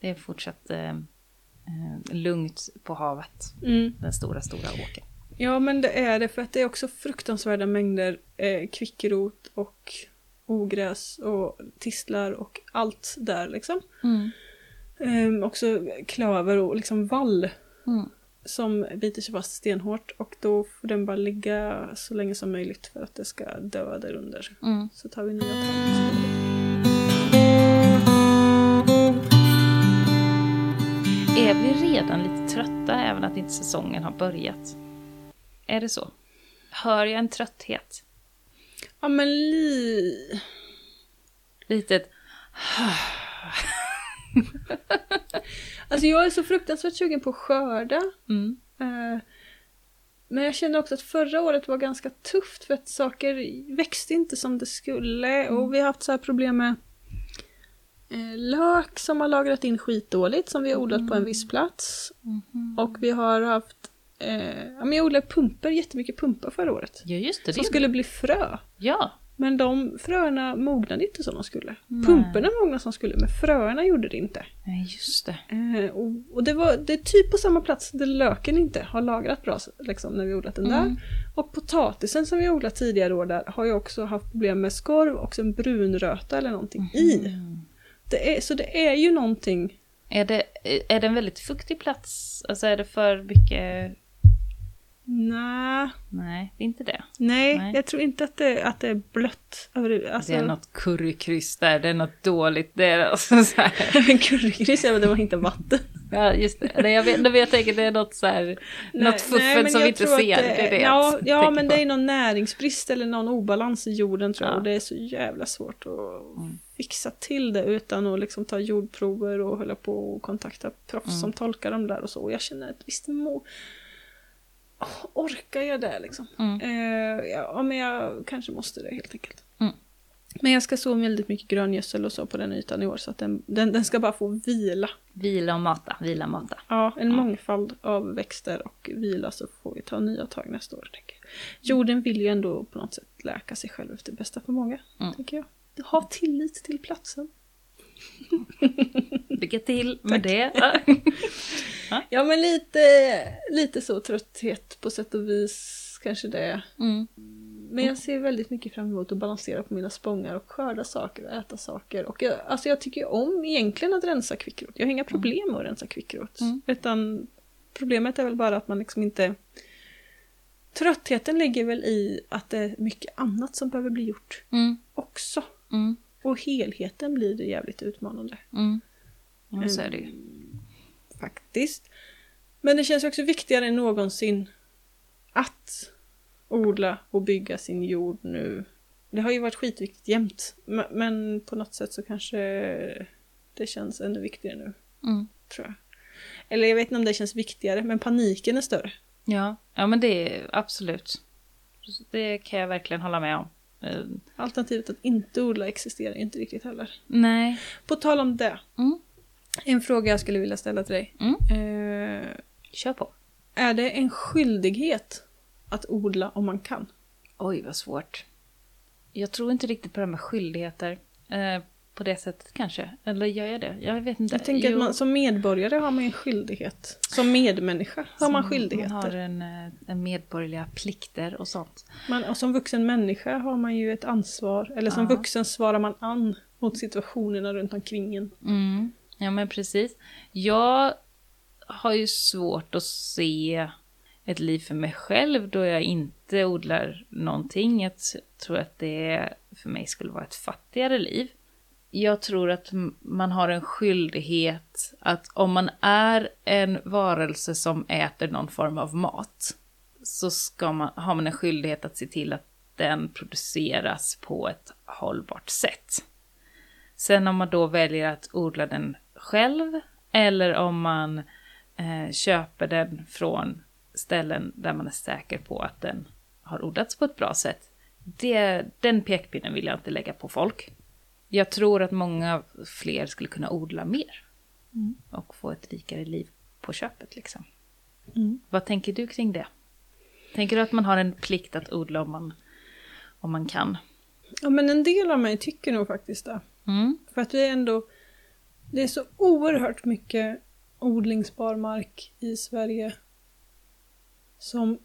Det är fortsatt eh, eh, lugnt på havet. Mm. Den stora, stora åkern. Ja men det är det för att det är också fruktansvärda mängder eh, kvickrot och ogräs och tistlar och allt där liksom. Mm. Ehm, också klöver och liksom vall Mm. som biter sig fast stenhårt och då får den bara ligga så länge som möjligt för att det ska dö där under. Mm. Så tar vi nya tag. Är vi redan lite trötta även att inte säsongen har börjat? Är det så? Hör jag en trötthet? Ja men li... Litet... Alltså jag är så fruktansvärt sugen på att skörda. Mm. Eh, Men jag känner också att förra året var ganska tufft för att saker växte inte som det skulle och vi har haft så här problem med eh, lök som har lagrat in skitdåligt som vi har odlat på en viss plats. Och vi har haft, eh, ja men jag odlade pumper, jättemycket pumpar förra året. Ja, just det. Som det skulle bli frö. Ja. Men de fröna mognade inte som de skulle. Nej. Pumporna mognade som de skulle, men fröna gjorde det inte. Nej, just det. Eh, och, och det var det är typ på samma plats där löken inte har lagrat bra liksom, när vi odlat den där. Mm. Och potatisen som vi odlat tidigare år där har ju också haft problem med skorv och en brunröta eller någonting i. Mm. Det är, så det är ju någonting. Är det, är det en väldigt fuktig plats? Alltså är det för mycket... Nej, Nej, det är inte det. nej, Nej. jag tror inte att det, att det är blött. Alltså, Det är något currykryss där, det är något dåligt. Det är alltså så här. Currygris är väl det var inte vatten. Ja, just det. Nej, jag, vet, men jag tänker det är något så här, något fuffen men som vi inte ser. Det, är det ja, ja men på. det är någon näringsbrist eller någon obalans i jorden tror jag. Ja. Och det är så jävla svårt att Mm. fixa till det utan att liksom ta jordprover och hålla på och kontakta proffs Mm. som tolkar dem där och så. Och jag känner ett visst må... Orkar jag det liksom? Mm. Eh, ja, men jag kanske måste det helt enkelt. Mm. Men jag ska så väldigt mycket gröngödsel och så på den ytan i år så att den, den, den ska bara få vila. Vila och mata, vila och mata. Ja, en mångfald av växter och vila så får vi ta nya tag nästa år. Tänker jag. Jorden vill ju ändå på något sätt läka sig själv efter bästa förmåga. Mm. Tänker jag. Ha tillit till platsen. Lycka till med Tack. det. Ja men lite, lite så trötthet på sätt och vis kanske det. Mm. Men jag ser väldigt mycket fram emot att balansera på mina spångar och skörda saker och äta saker. Och jag, alltså jag tycker om egentligen att rensa kvickrot. Jag har inga problem med att rensa kvickrot. Mm. Utan problemet är väl bara att man liksom inte... Tröttheten ligger väl i att det är mycket annat som behöver bli gjort Mm. också. Mm. Och helheten blir det jävligt utmanande. Mm. Ja, så är det ju. Faktiskt. Men det känns också viktigare än någonsin att odla och bygga sin jord nu. Det har ju varit skitviktigt jämt. Men på något sätt så kanske det känns ännu viktigare nu, Mm. tror jag. Eller jag vet inte om det känns viktigare, men paniken är större. Ja. ja, men det är absolut. Det kan jag verkligen hålla med om. Eh, Alternativet att inte odla existerar ju inte riktigt heller. nej. På tal om det. Mm. En fråga jag skulle vilja ställa till dig. Mm. Eh, Kör på. är det en skyldighet att odla om man kan? Oj, vad svårt. Jag tror inte riktigt på det här med skyldigheter. Eh, på det sättet kanske. Eller gör jag det? Jag vet inte. Jag tänker Jo, att man, som medborgare har man en skyldighet. Som medmänniska har man som- skyldigheter. Man har en, eh, en medborgerliga plikter och sånt. Man, och som vuxen människa har man ju ett ansvar. Eller som Ja. vuxen svarar man an mot situationerna runt omkring en. Mm. Ja, men precis. Jag har ju svårt att se... ett liv för mig själv då jag inte odlar någonting. Jag tror att det för mig skulle vara ett fattigare liv. Jag tror att man har en skyldighet att om man är en varelse som äter någon form av mat så ska man, har man en skyldighet att se till att den produceras på ett hållbart sätt. Sen om man då väljer att odla den själv eller om man eh, köper den från ställen där man är säker på att den har odlats på ett bra sätt. Det, den pekpinnen vill jag inte lägga på folk. Jag tror att många fler skulle kunna odla mer. Mm. Och få ett rikare liv på köpet liksom. Mm. Vad tänker du kring det? Tänker du att man har en plikt att odla om man, om man kan? Ja men en del av mig tycker nog faktiskt det. Mm. För att vi är ändå, det är så oerhört mycket odlingsbar mark i Sverige som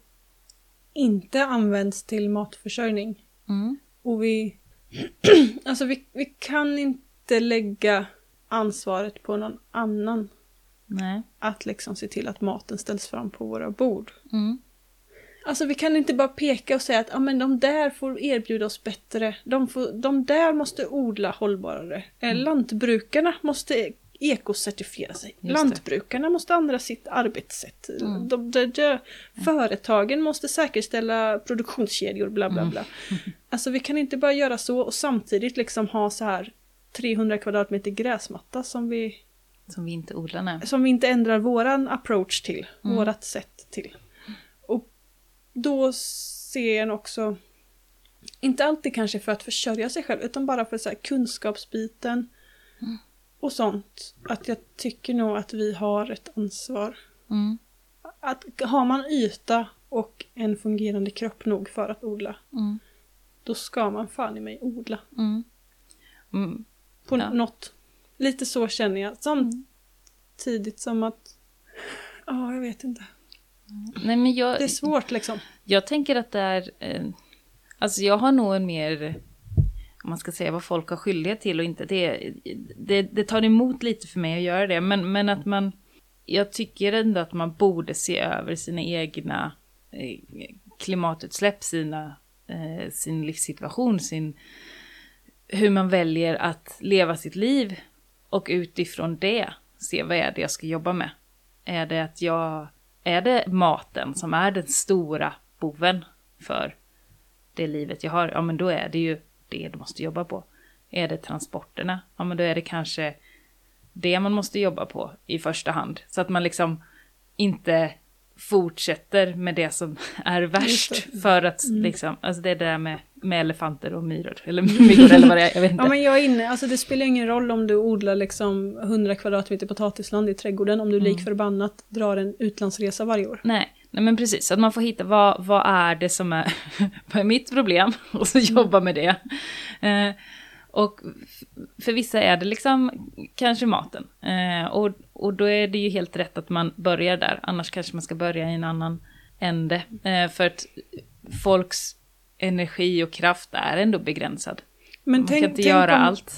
inte används till matförsörjning. Mm. Och vi, alltså vi, vi kan inte lägga ansvaret på någon annan. Nej. Att liksom se till att maten ställs fram på våra bord. Mm. Alltså vi kan inte bara peka och säga att ah, men de där får erbjuda oss bättre. De, får, de där måste odla hållbarare. Mm. Lantbrukarna måste ekocertifiera sig. Lantbrukarna måste ändra sitt arbetssätt. Mm. De, de, de, mm. Företagen måste säkerställa produktionskedjor, bla bla bla. Mm. Alltså vi kan inte bara göra så och samtidigt liksom ha så här 300 kvadratmeter gräsmatta som vi... Som vi inte odlar, nej. Som vi inte ändrar våran approach till, mm. vårat sätt till. Och då ser jag också, inte alltid kanske för att försörja sig själv, utan bara för så här kunskapsbiten. Mm och sånt. Att jag tycker nog att vi har ett ansvar. Mm. Att har man yta och en fungerande kropp nog för att odla. Mm. Då ska man fan i mig odla. Mm. mm. På ja. något. Lite så känner jag. Samtidigt som att... Ja, oh, jag vet inte. Nej, men jag, det är svårt liksom. Jag tänker att det är... Eh, alltså jag har nog en mer om man ska säga vad folk har skyldighet till och inte. Det, det, det tar emot lite för mig att göra det, men, men att man... Jag tycker ändå att man borde se över sina egna eh, klimatutsläpp, sina, eh, sin livssituation, sin, hur man väljer att leva sitt liv och utifrån det se vad är det jag ska jobba med. Är det att jag, är det maten som är den stora boven för det livet jag har, ja men då är det ju det du måste jobba på. Är det transporterna, ja men då är det kanske det man måste jobba på i första hand. Så att man liksom inte fortsätter med det som är värst. För att mm. liksom, alltså det är det där med, med elefanter och myror. Eller myror eller vad det är, jag vet inte. Ja men jag är inne, alltså det spelar ingen roll om du odlar liksom 100 kvadratmeter potatisland i trädgården om du mm. lik förbannat drar en utlandsresa varje år. Nej, Nej men precis, att man får hitta vad, vad är det som är, vad är mitt problem och så mm. jobba med det. Eh, och för vissa är det liksom kanske maten. Eh, och, och då är det ju helt rätt att man börjar där, annars kanske man ska börja i en annan ände. Eh, för att folks energi och kraft är ändå begränsad. Men man tänk, kan inte göra om... allt.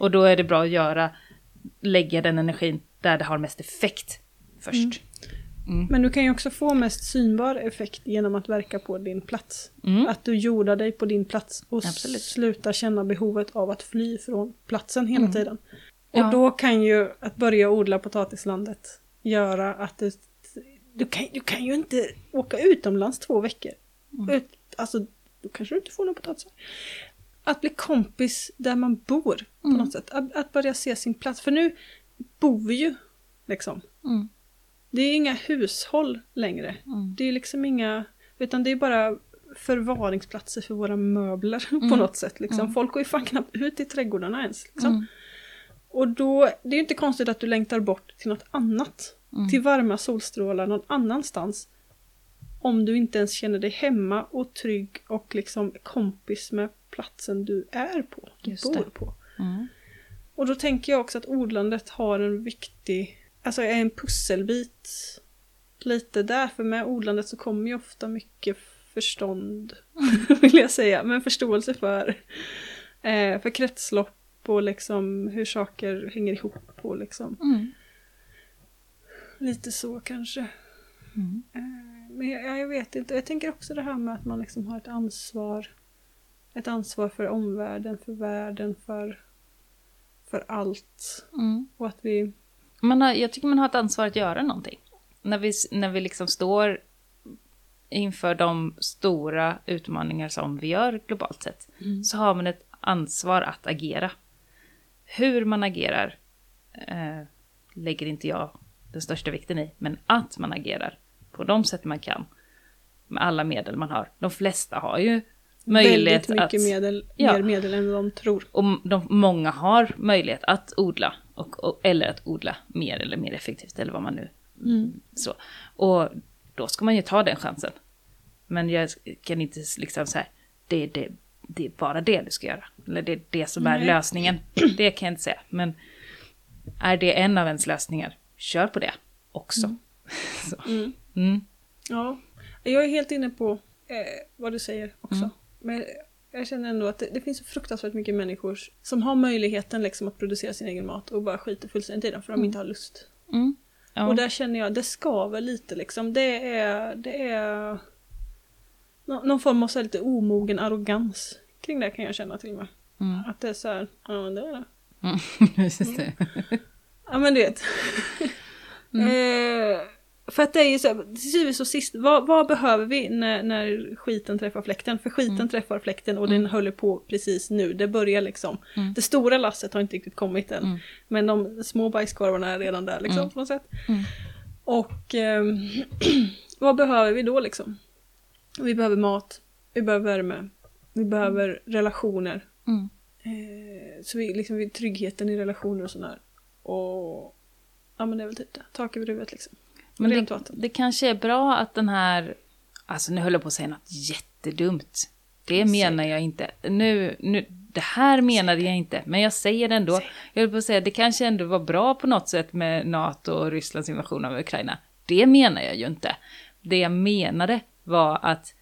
Och då är det bra att göra, lägga den energin där det har mest effekt först. Mm. Mm. Men du kan ju också få mest synbar effekt genom att verka på din plats. Mm. Att du jordar dig på din plats och Absolut. slutar känna behovet av att fly från platsen hela mm. tiden. Och ja. då kan ju att börja odla potatislandet göra att du, du, kan, du kan ju inte åka utomlands två veckor. Mm. Ut, alltså, då kanske du inte får någon potatis. Att bli kompis där man bor på mm. något sätt. Att, att, börja se sin plats. För nu bor vi ju liksom. Mm. Det är inga hushåll längre. Mm. Det är liksom inga, utan det är bara förvaringsplatser för våra möbler mm. på något sätt. Liksom. Mm. Folk går ju fan knappt ut i trädgårdarna ens. Liksom. Mm. Och då, det är ju inte konstigt att du längtar bort till något annat. Mm. Till varma solstrålar någon annanstans. Om du inte ens känner dig hemma och trygg och liksom kompis med platsen du är på, du Just bor det. på. Och då tänker jag också att odlandet har en viktig alltså är en pusselbit lite där. För med odlandet så kommer ju ofta mycket förstånd, vill jag säga. Men förståelse för, eh, för kretslopp och liksom hur saker hänger ihop och liksom. Mm. Lite så kanske. Mm. Eh, Men jag, ja, jag vet inte. Jag tänker också det här med att man liksom har ett ansvar. Ett ansvar för omvärlden, för världen, för, för allt. Mm. Och att vi... Man har, jag tycker man har ett ansvar att göra någonting. När vi, när vi liksom står inför de stora utmaningar som vi gör globalt sett, så har man ett ansvar att agera. Hur man agerar eh, lägger inte jag den största vikten i, men att man agerar på de sätt man kan med alla medel man har. De flesta har ju möjlighet väldigt mycket att... medel, Ja. mer medel än de tror. Och de, många har möjlighet att odla, och, och, eller att odla mer eller mer effektivt, eller vad man nu... Så. Och då ska man ju ta den chansen. Men jag kan inte liksom säga, det, det, det är bara det du ska göra. Eller det är det som är Nej. lösningen. Det kan jag inte säga. Men är det en av ens lösningar, kör på det också. Så. Mm. Ja, jag är helt inne på eh, vad du säger också. Mm. Men jag känner ändå att det, det finns så fruktansvärt mycket människor som har möjligheten liksom att producera sin egen mat och bara skiter fullständigt i den för de inte har lust. Mm. Ja. Och där känner jag, det skaver lite liksom. Det är, det är nå- någon form av så lite omogen arrogans kring det kan jag känna till och med. Mm. Att det är så här, ja det är det. Mm. Det. Ja men du vet. eh, för att det är ju så till syvende och sist, vad, vad behöver vi när, när skiten träffar fläkten? För skiten träffar fläkten och den håller på precis nu. Det börjar liksom. Det stora lasset har inte riktigt kommit än. Men de små bajskorvarna är redan där liksom på något sätt. Och ehm, vad behöver vi då liksom? Vi behöver mat, vi behöver värme, vi behöver relationer. Mm. Eh, så vi, liksom, vi, tryggheten i relationer och sådär. Och ja men det är väl typ det. Tak över huvudet liksom. Men det, vatten. det kanske är bra att den här... Alltså nu höll jag på att säga något jättedumt. Det menar jag inte. Nu, nu, det här menade jag inte, men jag säger det ändå. Jag höll på att säga, det kanske ändå var bra på något sätt med NATO och Rysslands invasion av Ukraina. Det menar jag ju inte. Det jag menade var att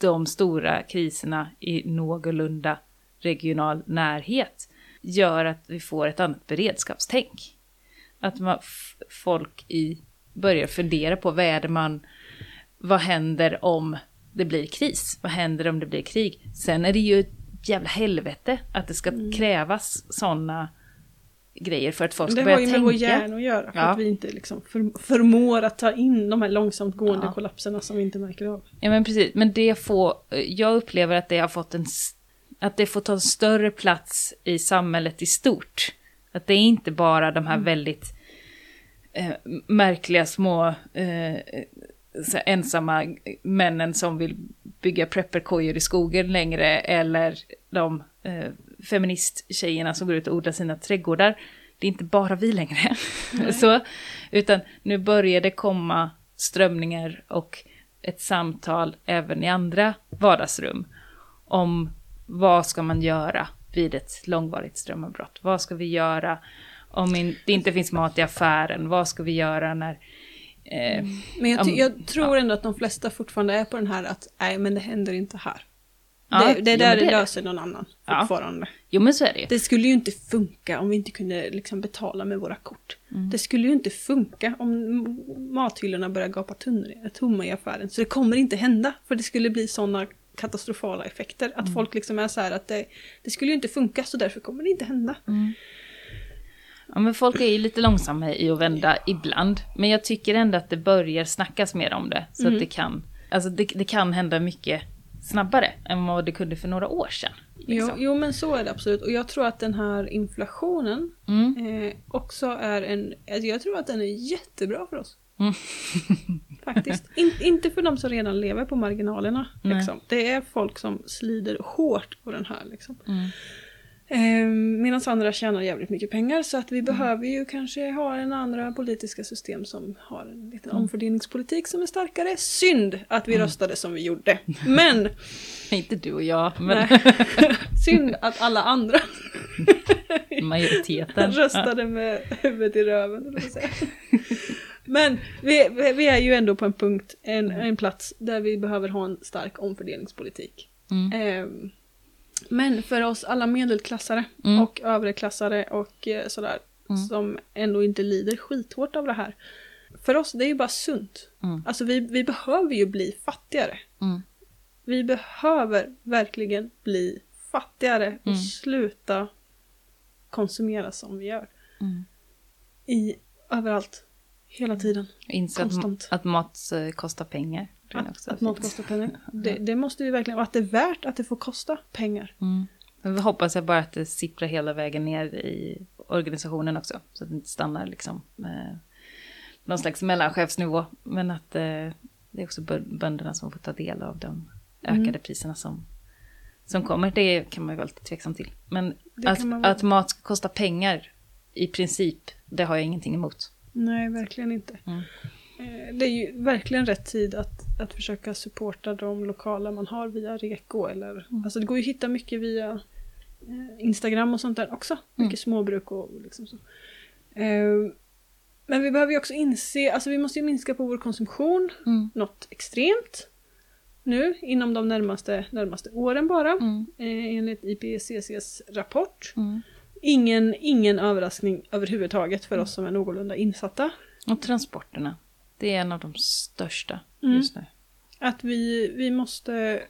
de stora kriserna i någorlunda regional närhet gör att vi får ett annat beredskapstänk. Att man, folk i, börjar fundera på vad är det man... Vad händer om det blir kris? Vad händer om det blir krig? Sen är det ju ett jävla helvete att det ska krävas sådana grejer för att folk ska Det börja har ju med tänka. vår hjärna att göra. Ja. att vi inte liksom för, förmår att ta in de här långsamt gående Ja. kollapserna som vi inte märker av. Ja men precis, men det får, jag upplever att det har fått en, att det får ta en större plats i samhället i stort. Att det är inte bara de här väldigt eh, märkliga små eh, ensamma männen som vill bygga prepperkojor i skogen längre eller de eh, feministtjejerna som går ut och odlar sina trädgårdar. Det är inte bara vi längre. så, utan nu börjar det komma strömningar och ett samtal även i andra vardagsrum om vad ska man göra vid ett långvarigt strömavbrott? Vad ska vi göra om in, det inte finns mat i affären? Vad ska vi göra när... Eh, Men jag, Om- jag tror ändå att de flesta fortfarande är på den här att nej men det händer inte här. Ja, det, det är där det det löser någon annan Ja. fortfarande. jo men så är det. Det skulle ju inte funka om vi inte kunde liksom betala med våra kort. Det skulle ju inte funka om mathyllorna börjar gapa tomma i affären. Så det kommer inte hända. För det skulle bli sådana katastrofala effekter. Att folk liksom är så här att det, det skulle ju inte funka så därför kommer det inte hända. Ja, men folk är ju lite långsamma i att vända ibland. Men jag tycker ändå att det börjar snackas mer om det. Så att det kan, alltså det, det kan hända mycket snabbare än vad det kunde för några år sedan. Jo, Liksom. jo men så är det absolut. Och jag tror att den här inflationen Mm. eh, också är en... alltså Jag tror att den är jättebra för oss. Mm. Faktiskt. In, inte för de som redan lever på marginalerna. Liksom. Det är folk som slider hårt på den här. Liksom. Mm. Eh, Medan andra tjänar jävligt mycket pengar. Så Mm. att vi behöver ju kanske ha en andra politiska system som har en liten Mm. omfördelningspolitik som är starkare. Synd att vi röstade som vi gjorde. Men Inte du och jag, men. Synd att alla andra majoriteten. röstade med huvudet i röven. Men vi, vi är ju ändå på en punkt, en, en plats där vi behöver ha en stark omfördelningspolitik. Mm. Ehm, men för oss alla medelklassare Mm. och övreklassare och eh, sådär som ändå inte lider skithårt av det här. för oss, det är ju bara sunt. Mm. Alltså vi, vi behöver ju bli fattigare. Mm. Vi behöver verkligen bli fattigare och Mm. sluta konsumera som vi gör. Mm. I, överallt. Hela tiden. Inse att, att mat eh, kostar pengar. Att, också att mat kostar pengar. Det, det måste vi verkligen, och att det är värt att det får kosta pengar. Mm. Men vi hoppas jag bara att det sipprar hela vägen ner i organisationen också. Så att det inte stannar liksom eh, någon slags mellanchefsnivå. Men att eh, det är också bö- bönderna som får ta del av de ökade Mm. priserna som, som kommer. Det kan man ju vara lite tveksam till. Men att, vara. att mat ska kosta pengar i princip, det har jag ingenting emot. Nej, verkligen inte. Mm. Eh, Det är ju verkligen rätt tid att, att försöka supporta de lokala man har via Reko. Eller, Alltså det går ju att hitta mycket via eh, Instagram och sånt där också. Mycket småbruk och liksom så. Eh, Men vi behöver ju också inse, alltså vi måste ju minska på vår konsumtion Mm. något extremt. Nu, inom de närmaste, närmaste åren bara. Mm. Eh, enligt IPCCs rapport. Mm. Ingen, ingen överraskning överhuvudtaget för oss som är någorlunda insatta. Och transporterna. Det är en av de största Mm. just nu. Att vi, vi måste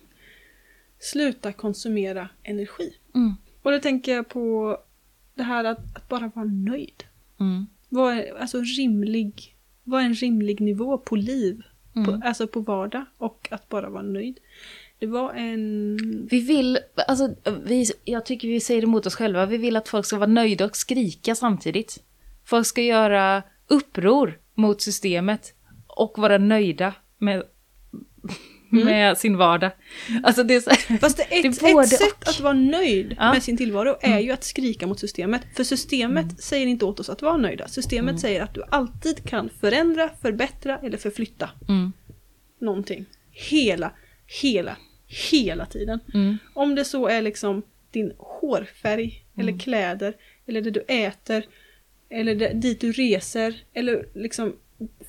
sluta konsumera energi. Mm. Och då tänker jag på det här att, att bara vara nöjd. Mm. Vad är, alltså rimlig, vad är en rimlig nivå på liv? Mm. På, alltså på vardag och att bara vara nöjd. Det var en... Vi vill, alltså, vi, jag tycker vi säger emot oss själva, vi vill att folk ska vara nöjda och skrika samtidigt. Folk ska göra uppror mot systemet och vara nöjda med, med sin vardag. Alltså det är så, Fast det är Det ett, är ett sätt och. att vara nöjd Ja. med sin tillvaro är ju att skrika mot systemet. För systemet säger inte åt oss att vara nöjda. Systemet säger att du alltid kan förändra, förbättra eller förflytta mm, någonting. Hela, hela, hela tiden. mm, Om det så är liksom din hårfärg, eller kläder, eller det du äter, eller det, dit du reser, eller liksom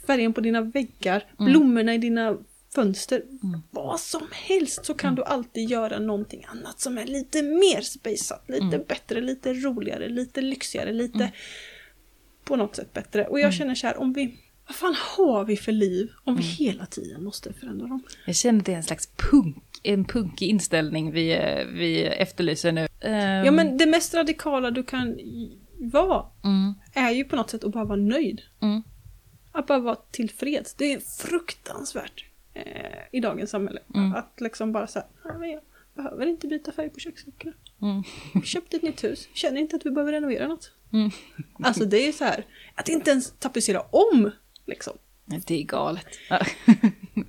färgen på dina väggar, blommorna i dina fönster. Vad som helst så kan du alltid göra någonting annat som är lite mer spejsat, lite bättre, lite roligare, lite lyxigare, lite på något sätt bättre. Och jag känner så här, om vi vad fan har vi för liv om vi hela tiden måste förändra dem? Jag känner det är en slags punk, en punkig inställning vi, vi efterlyser nu. Ehm, Ja men det mest radikala du kan vara mm, är ju på något sätt att bara vara nöjd. mm, Att bara vara tillfreds. Det är fruktansvärt eh, i dagens samhälle. Mm. Att liksom bara säga, ja, men jag behöver inte byta färg på köksluckorna. mm, Vi köpte ett nytt hus, känner inte att vi behöver renovera något. mm. Alltså det är så här, att inte ens tapetsera om liksom. Det är galet.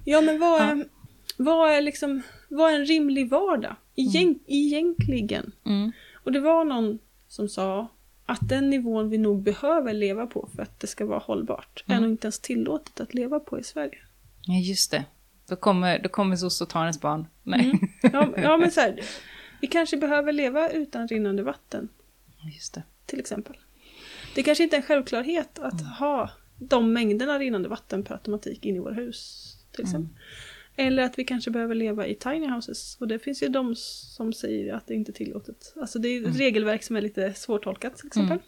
Ja. Men vad är, vad är liksom, vad är en rimlig vardag? Egent, Egentligen. Mm, Och det var någon som sa att den nivån vi nog behöver leva på för att det ska vara hållbart är nog inte ens tillåtet att leva på i Sverige. ja, just det. Då kommer, då kommer ens barn. Nej. Mm. Ja, ja men så här, vi kanske behöver leva utan rinnande vatten Just det. till exempel. Det kanske inte är en självklarhet att ha de mängderna rinnande vatten per automatik in i våra hus. Till exempel. Eller att vi kanske behöver leva i tiny houses. Och det finns ju de som säger att det inte är tillåtet. Alltså det är ett regelverk som är lite svårtolkat till exempel.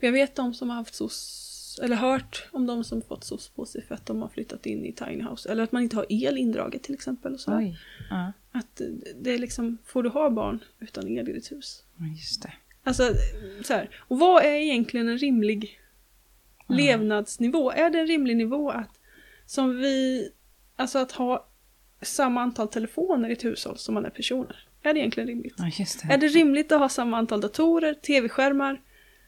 För Jag vet de som har haft SOS, eller hört om de som fått SOS på sig för att de har flyttat in i tiny house. Eller att man inte har el indraget till exempel. Och så. Ja, Att det är liksom, får du ha barn utan el i ditt hus? just det. Alltså, så här. Och vad är egentligen en rimlig levnadsnivå? Är det en rimlig nivå att, som vi, alltså att ha samma antal telefoner i ett hushåll som man är personer? Är det egentligen rimligt? Ja, just det. Är det rimligt att ha samma antal datorer, tv-skärmar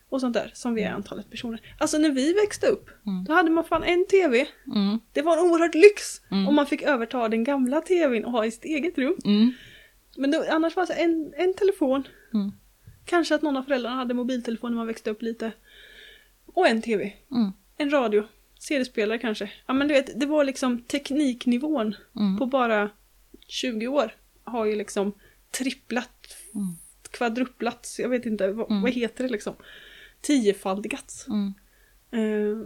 och sånt där som vi är antalet personer? Alltså när vi växte upp, Mm. då hade man fan en tv. Mm, Det var en oerhörd lyx Mm. om man fick överta den gamla tvn och ha i sitt eget rum. mm, Men då, annars var det en, en telefon, mm, kanske att någon av föräldrarna hade mobiltelefon när man växte upp lite. Och en tv, mm, en radio, CD-spelare kanske. Ja men du vet, det var liksom tekniknivån mm. på bara 20 år har ju liksom tripplat, Mm. kvadruplats, jag vet inte, vad, Mm. vad heter det liksom? Tiofaldigats. Eh,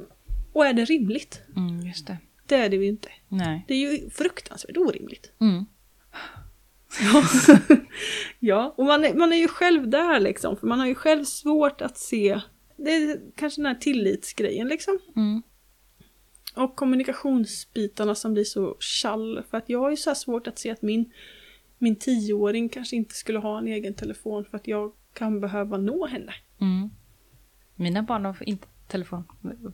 och är det rimligt? mm, just det. Det är det ju inte. Nej. Det är ju fruktansvärt orimligt. Mm, Ja, och man är, man är ju själv där liksom, för man har ju själv svårt att se, det är kanske den här tillitsgrejen liksom. mm, Och kommunikationsbitarna som blir så kall. För att jag har ju så här svårt att se att min, min tioåring kanske inte skulle ha en egen telefon för att jag kan behöva nå henne. Mm. Mina barn har inte telefon.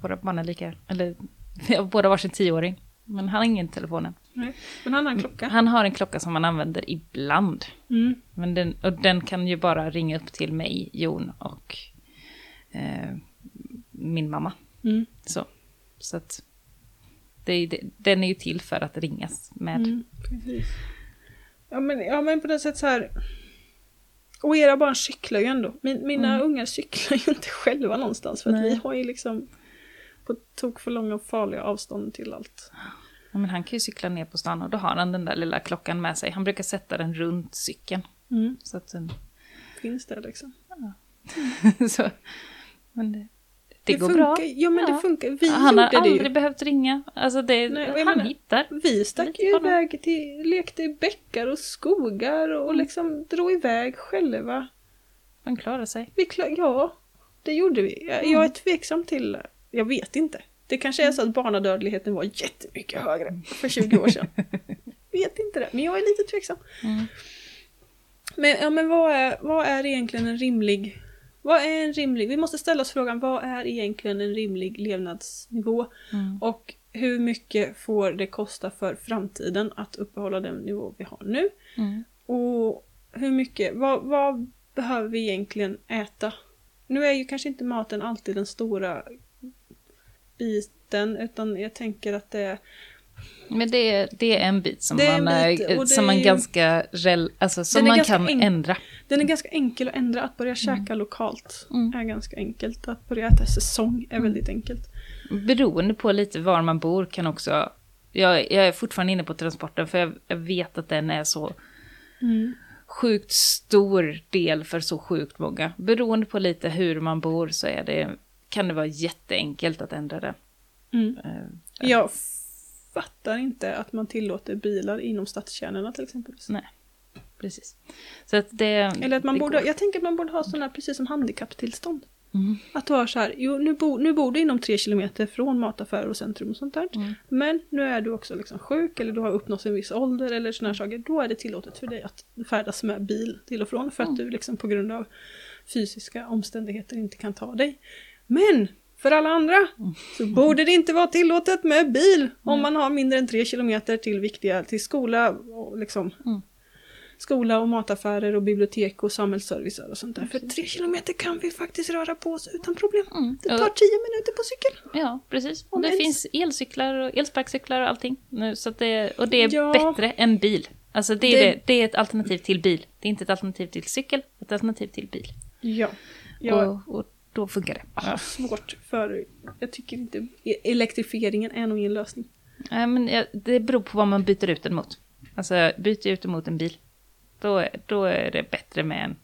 Våra barn är lika, eller vi har båda varsin tioåring. Men han har ingen telefon än. Nej. Men han har en klocka. Han har en klocka som han använder ibland. Mm. Men den, och den kan ju bara ringa upp till mig, Jon och eh, min mamma. Mm. Så, så att är- den är ju till för att ringas med. Mm, precis. Ja men, ja men på något sätt så här. Och era barn cyklar ju ändå. Min, mina ungar cyklar ju inte själva någonstans för att Nej. vi har ju liksom på tok för långa och farliga avstånd till allt. Ja, men han kan ju cykla ner på stan och då har han den där lilla klockan med sig. Han brukar sätta den runt cykeln. Mm. Så att den, Finns det liksom. så, men det, det, går bra. funkar, Ja men Ja. det funkar. Vi Han har aldrig ju. behövt ringa. Alltså det, Nej, han menar- hittar. Vi stack ju iväg till, lekte i bäckar och skogar Mm. och liksom drog iväg själva. Han klarar sig. Vi klar, ja, det gjorde vi. Jag, Mm. jag är tveksam till, jag vet inte. Det kanske är så att barnadödligheten var jättemycket högre för 20 år sedan. vet inte det, men jag är lite tveksam. Mm. Men, ja, men vad, är, vad är egentligen en rimlig... Vad är en rimlig... Vi måste ställa oss frågan, vad är egentligen en rimlig levnadsnivå? Mm. Och hur mycket får det kosta för framtiden att uppehålla den nivå vi har nu? Mm. Och hur mycket, vad, vad behöver vi egentligen äta? Nu är ju kanske inte maten alltid den stora biten, utan jag tänker att det är... Men det är, det är en bit som är en man, bit, är, som man ganska, rel, alltså, som man kan enk- ändra. Den är ganska enkel att ändra, att börja käka lokalt Mm. är ganska enkelt. Att börja äta säsong är väldigt enkelt. Beroende på lite var man bor kan också... Jag, jag är fortfarande inne på transporten för jag, jag vet att den är så sjukt stor del för så sjukt många. Beroende på lite hur man bor så är det, kan det vara jätteenkelt att ändra det. Mm. Eh, Jag fattar inte att man tillåter bilar inom stadskärnorna till exempel. Nej, precis. Så att det... Eller att man borde, går. jag tänker att man borde ha sådana här precis som handikapptillstånd. Mm. Att du har så här, jo nu, bo, nu bor du inom tre kilometer från mataffärer och centrum och sånt där. Mm. Men nu är du också liksom sjuk eller du har uppnått en viss ålder eller sådana här saker. Då är det tillåtet för dig att färdas med bil till och från för att Mm. du liksom på grund av fysiska omständigheter inte kan ta dig. Men för alla andra Mm. så borde det inte vara tillåtet med bil om man har mindre än tre kilometer till viktiga, till skola och liksom Mm. skola och mataffärer och bibliotek och samhällsservicer och sånt där. För tre kilometer kan vi faktiskt röra på oss utan problem. Mm. Det tar tio minuter på cykel. Ja, precis. Om det ens. finns elcyklar och elsparkcyklar och allting. Nu, så det, och det är Ja. bättre än bil. Alltså det är, Det- det, det är ett alternativ till bil. Det är inte ett alternativ till cykel, ett alternativ till bil. Ja. Jag Och, och då funkar det. har svårt för, jag tycker inte, elektrifieringen är nog ingen lösning. Ja, men ja, det beror på vad man byter ut den mot. Alltså byter ut den mot en bil. Då, är- då är det bättre med en...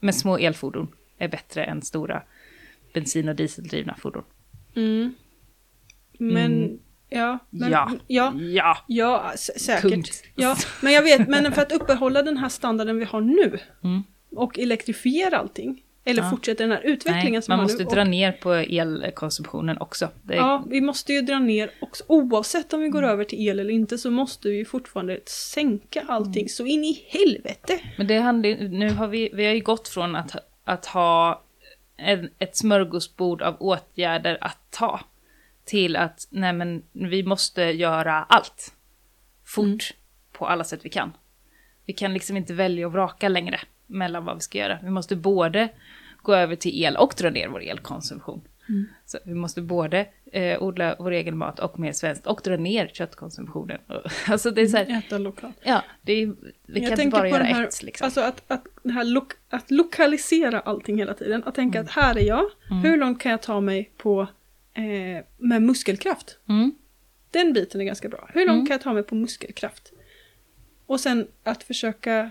Med små elfordon. Är bättre än stora bensin och dieseldrivna fordon. Mm. Men, Mm. ja. Men, ja. Ja. Ja. Ja, sä- säkert. Punkt. Ja, men jag vet, men för att uppehålla den här standarden vi har nu Mm. och elektrifiera allting, eller Ja. fortsätta den här utvecklingen Nej, som man har måste nu. dra ner på elkonsumtionen också. Det, Ja, vi måste ju dra ner också. Oavsett om vi går Mm. över till el eller inte så måste vi ju fortfarande sänka allting Mm. så in i helvete. Men det handlar, nu har vi, vi har ju gått från att, att ha en, ett smörgåsbord av åtgärder att ta till att nej men, vi måste göra allt fort Mm. på alla sätt vi kan. Vi kan liksom inte välja och vraka längre mellan vad vi ska göra. Vi måste både gå över till el och dra ner vår elkonsumtion. Mm. Så vi måste både eh, odla vår egen mat och mer svenskt och dra ner köttkonsumtionen. Alltså det är så här, Äta lokalt. ja, det är, vi kan Jag inte tänker bara på göra här, ett liksom. Alltså att, att, det här lo att lokalisera allting hela tiden. Att tänka att här är jag, Mm. hur långt kan jag ta mig på eh, med muskelkraft? Mm. Den biten är ganska bra. Hur långt Mm. kan jag ta mig på muskelkraft? Och sen att försöka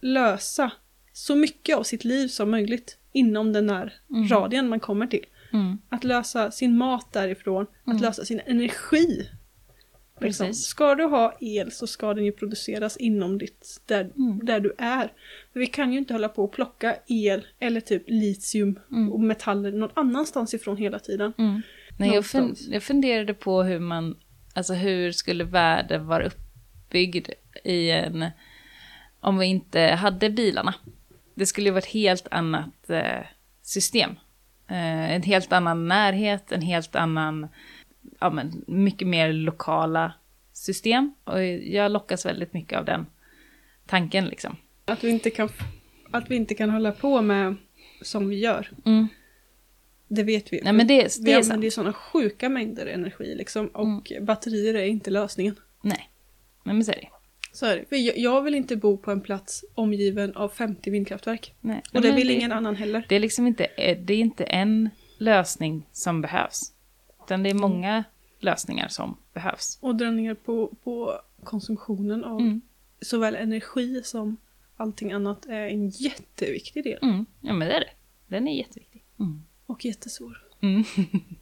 lösa så mycket av sitt liv som möjligt inom den här Mm. radien man kommer till. Mm. Att lösa sin mat därifrån, att Mm. lösa sin energi. Liksom. Precis. Ska du ha el så ska den ju produceras inom ditt, där, Mm. där du är. För vi kan ju inte hålla på och plocka el eller typ litium Mm. och metaller någon annanstans ifrån hela tiden. Mm. Nej, jag, fun jag funderade på hur man, alltså hur skulle världen vara uppbyggd i en, om vi inte hade bilarna. Det skulle ju vara ett helt annat eh, system. Eh, en helt annan närhet, en helt annan, ja men mycket mer lokala system. Och jag lockas väldigt mycket av den tanken liksom. Att vi inte kan, att vi inte kan hålla på med som vi gör. Mm. Det vet vi. Nej men det, vi det är använder ju sådana sjuka mängder energi liksom. Och batterier är inte lösningen. Nej, Nej, men så är det. Så är det. För jag, jag vill inte bo på en plats omgiven av 50 vindkraftverk. Nej. Och det vill ingen annan heller. Det är liksom inte, det är inte en lösning som behövs. Utan det är många lösningar som behövs. Och dra ner på, på konsumtionen av Mm. såväl energi som allting annat är en jätteviktig del. Mm. Ja men det är det. Den är jätteviktig. Mm. Och jättesvår. Mm.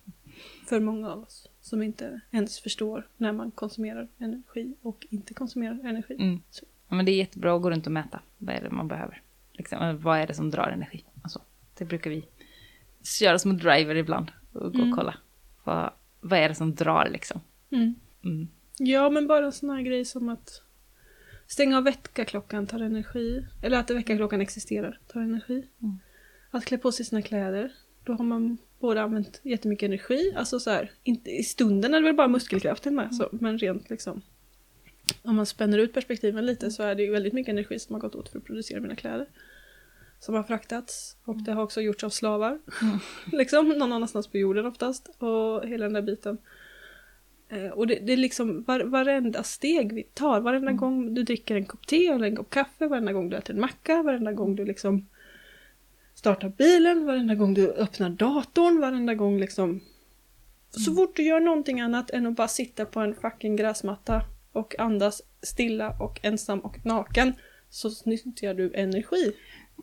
För många av oss som inte ens förstår när man konsumerar energi och inte konsumerar energi. Mm. Ja, men det är jättebra att gå runt och mäta. Vad är det man behöver? Liksom, vad är det som drar energi? Alltså, det brukar vi göra som driver ibland. Och gå Mm. och kolla. Vad, vad är det som drar liksom? Mm. Mm. Ja, men bara en sån här grej som att stänga av väckarklockan tar energi. Eller att väckarklockan existerar tar energi. Mm. Att klä på sig sina kläder. Då har man både använt jättemycket energi, alltså så här, inte, i stunden är det väl bara muskelkraften med, så, men rent liksom om man spänner ut perspektiven lite så är det ju väldigt mycket energi som har gått åt för att producera mina kläder. Som har fraktats och det har också gjorts av slavar. Mm. liksom, någon annanstans på jorden oftast. Och hela den där biten. Eh, och det, det är liksom var, varenda steg vi tar, varenda Mm. gång du dricker en kopp te eller en kopp kaffe, varenda gång du äter en macka, varenda gång du liksom startar bilen, varenda gång du öppnar datorn, varenda gång liksom så fort du gör någonting annat än att bara sitta på en fucking gräsmatta och andas stilla och ensam och naken så nyttjar du energi.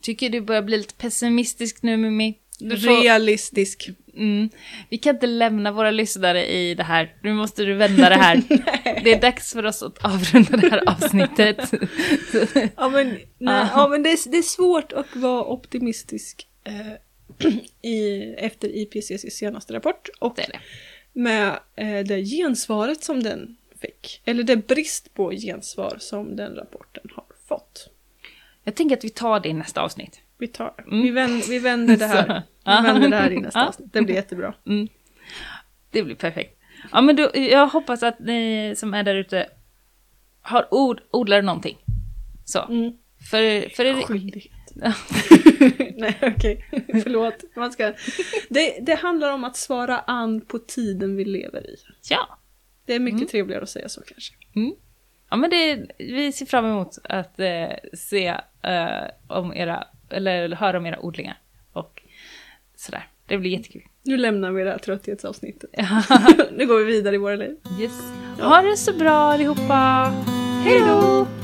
Tycker du börjar bli lite pessimistisk nu Mimmi? Du får- Realistisk. Mm. Vi kan inte lämna våra lyssnare i det här. Nu måste du vända det här. det är dags för oss att avrunda det här avsnittet. Ja men, nej, ja, men det, är, det är svårt att vara optimistisk eh, i, efter IPCCs senaste rapport och det det. med eh, det gensvaret som den fick. Eller det brist på gensvar som den rapporten har fått. Jag tänker att vi tar det i nästa avsnitt. Vi, tar, Mm. vi, vänder, vi vänder det här. Vi vänder det här i nästa avsnitt. Det blir jättebra. Mm. Det blir perfekt. Ja, men då, jag hoppas att ni som är där ute har ord, odlar någonting. Så. Mm. För, för det, Skyldighet. Nej okej, förlåt. Man ska... det, det handlar om att svara an på tiden vi lever i. ja. Det är mycket Mm. trevligare att säga så kanske. Mm. Ja, men det, vi ser fram emot att eh, se eh, om era, eller höra om era odlingar. Och sådär. Det blir jättekul. Nu lämnar vi det här trötthetsavsnittet. nu går vi vidare i våra liv. yes. Ha det så bra allihopa! Hej då!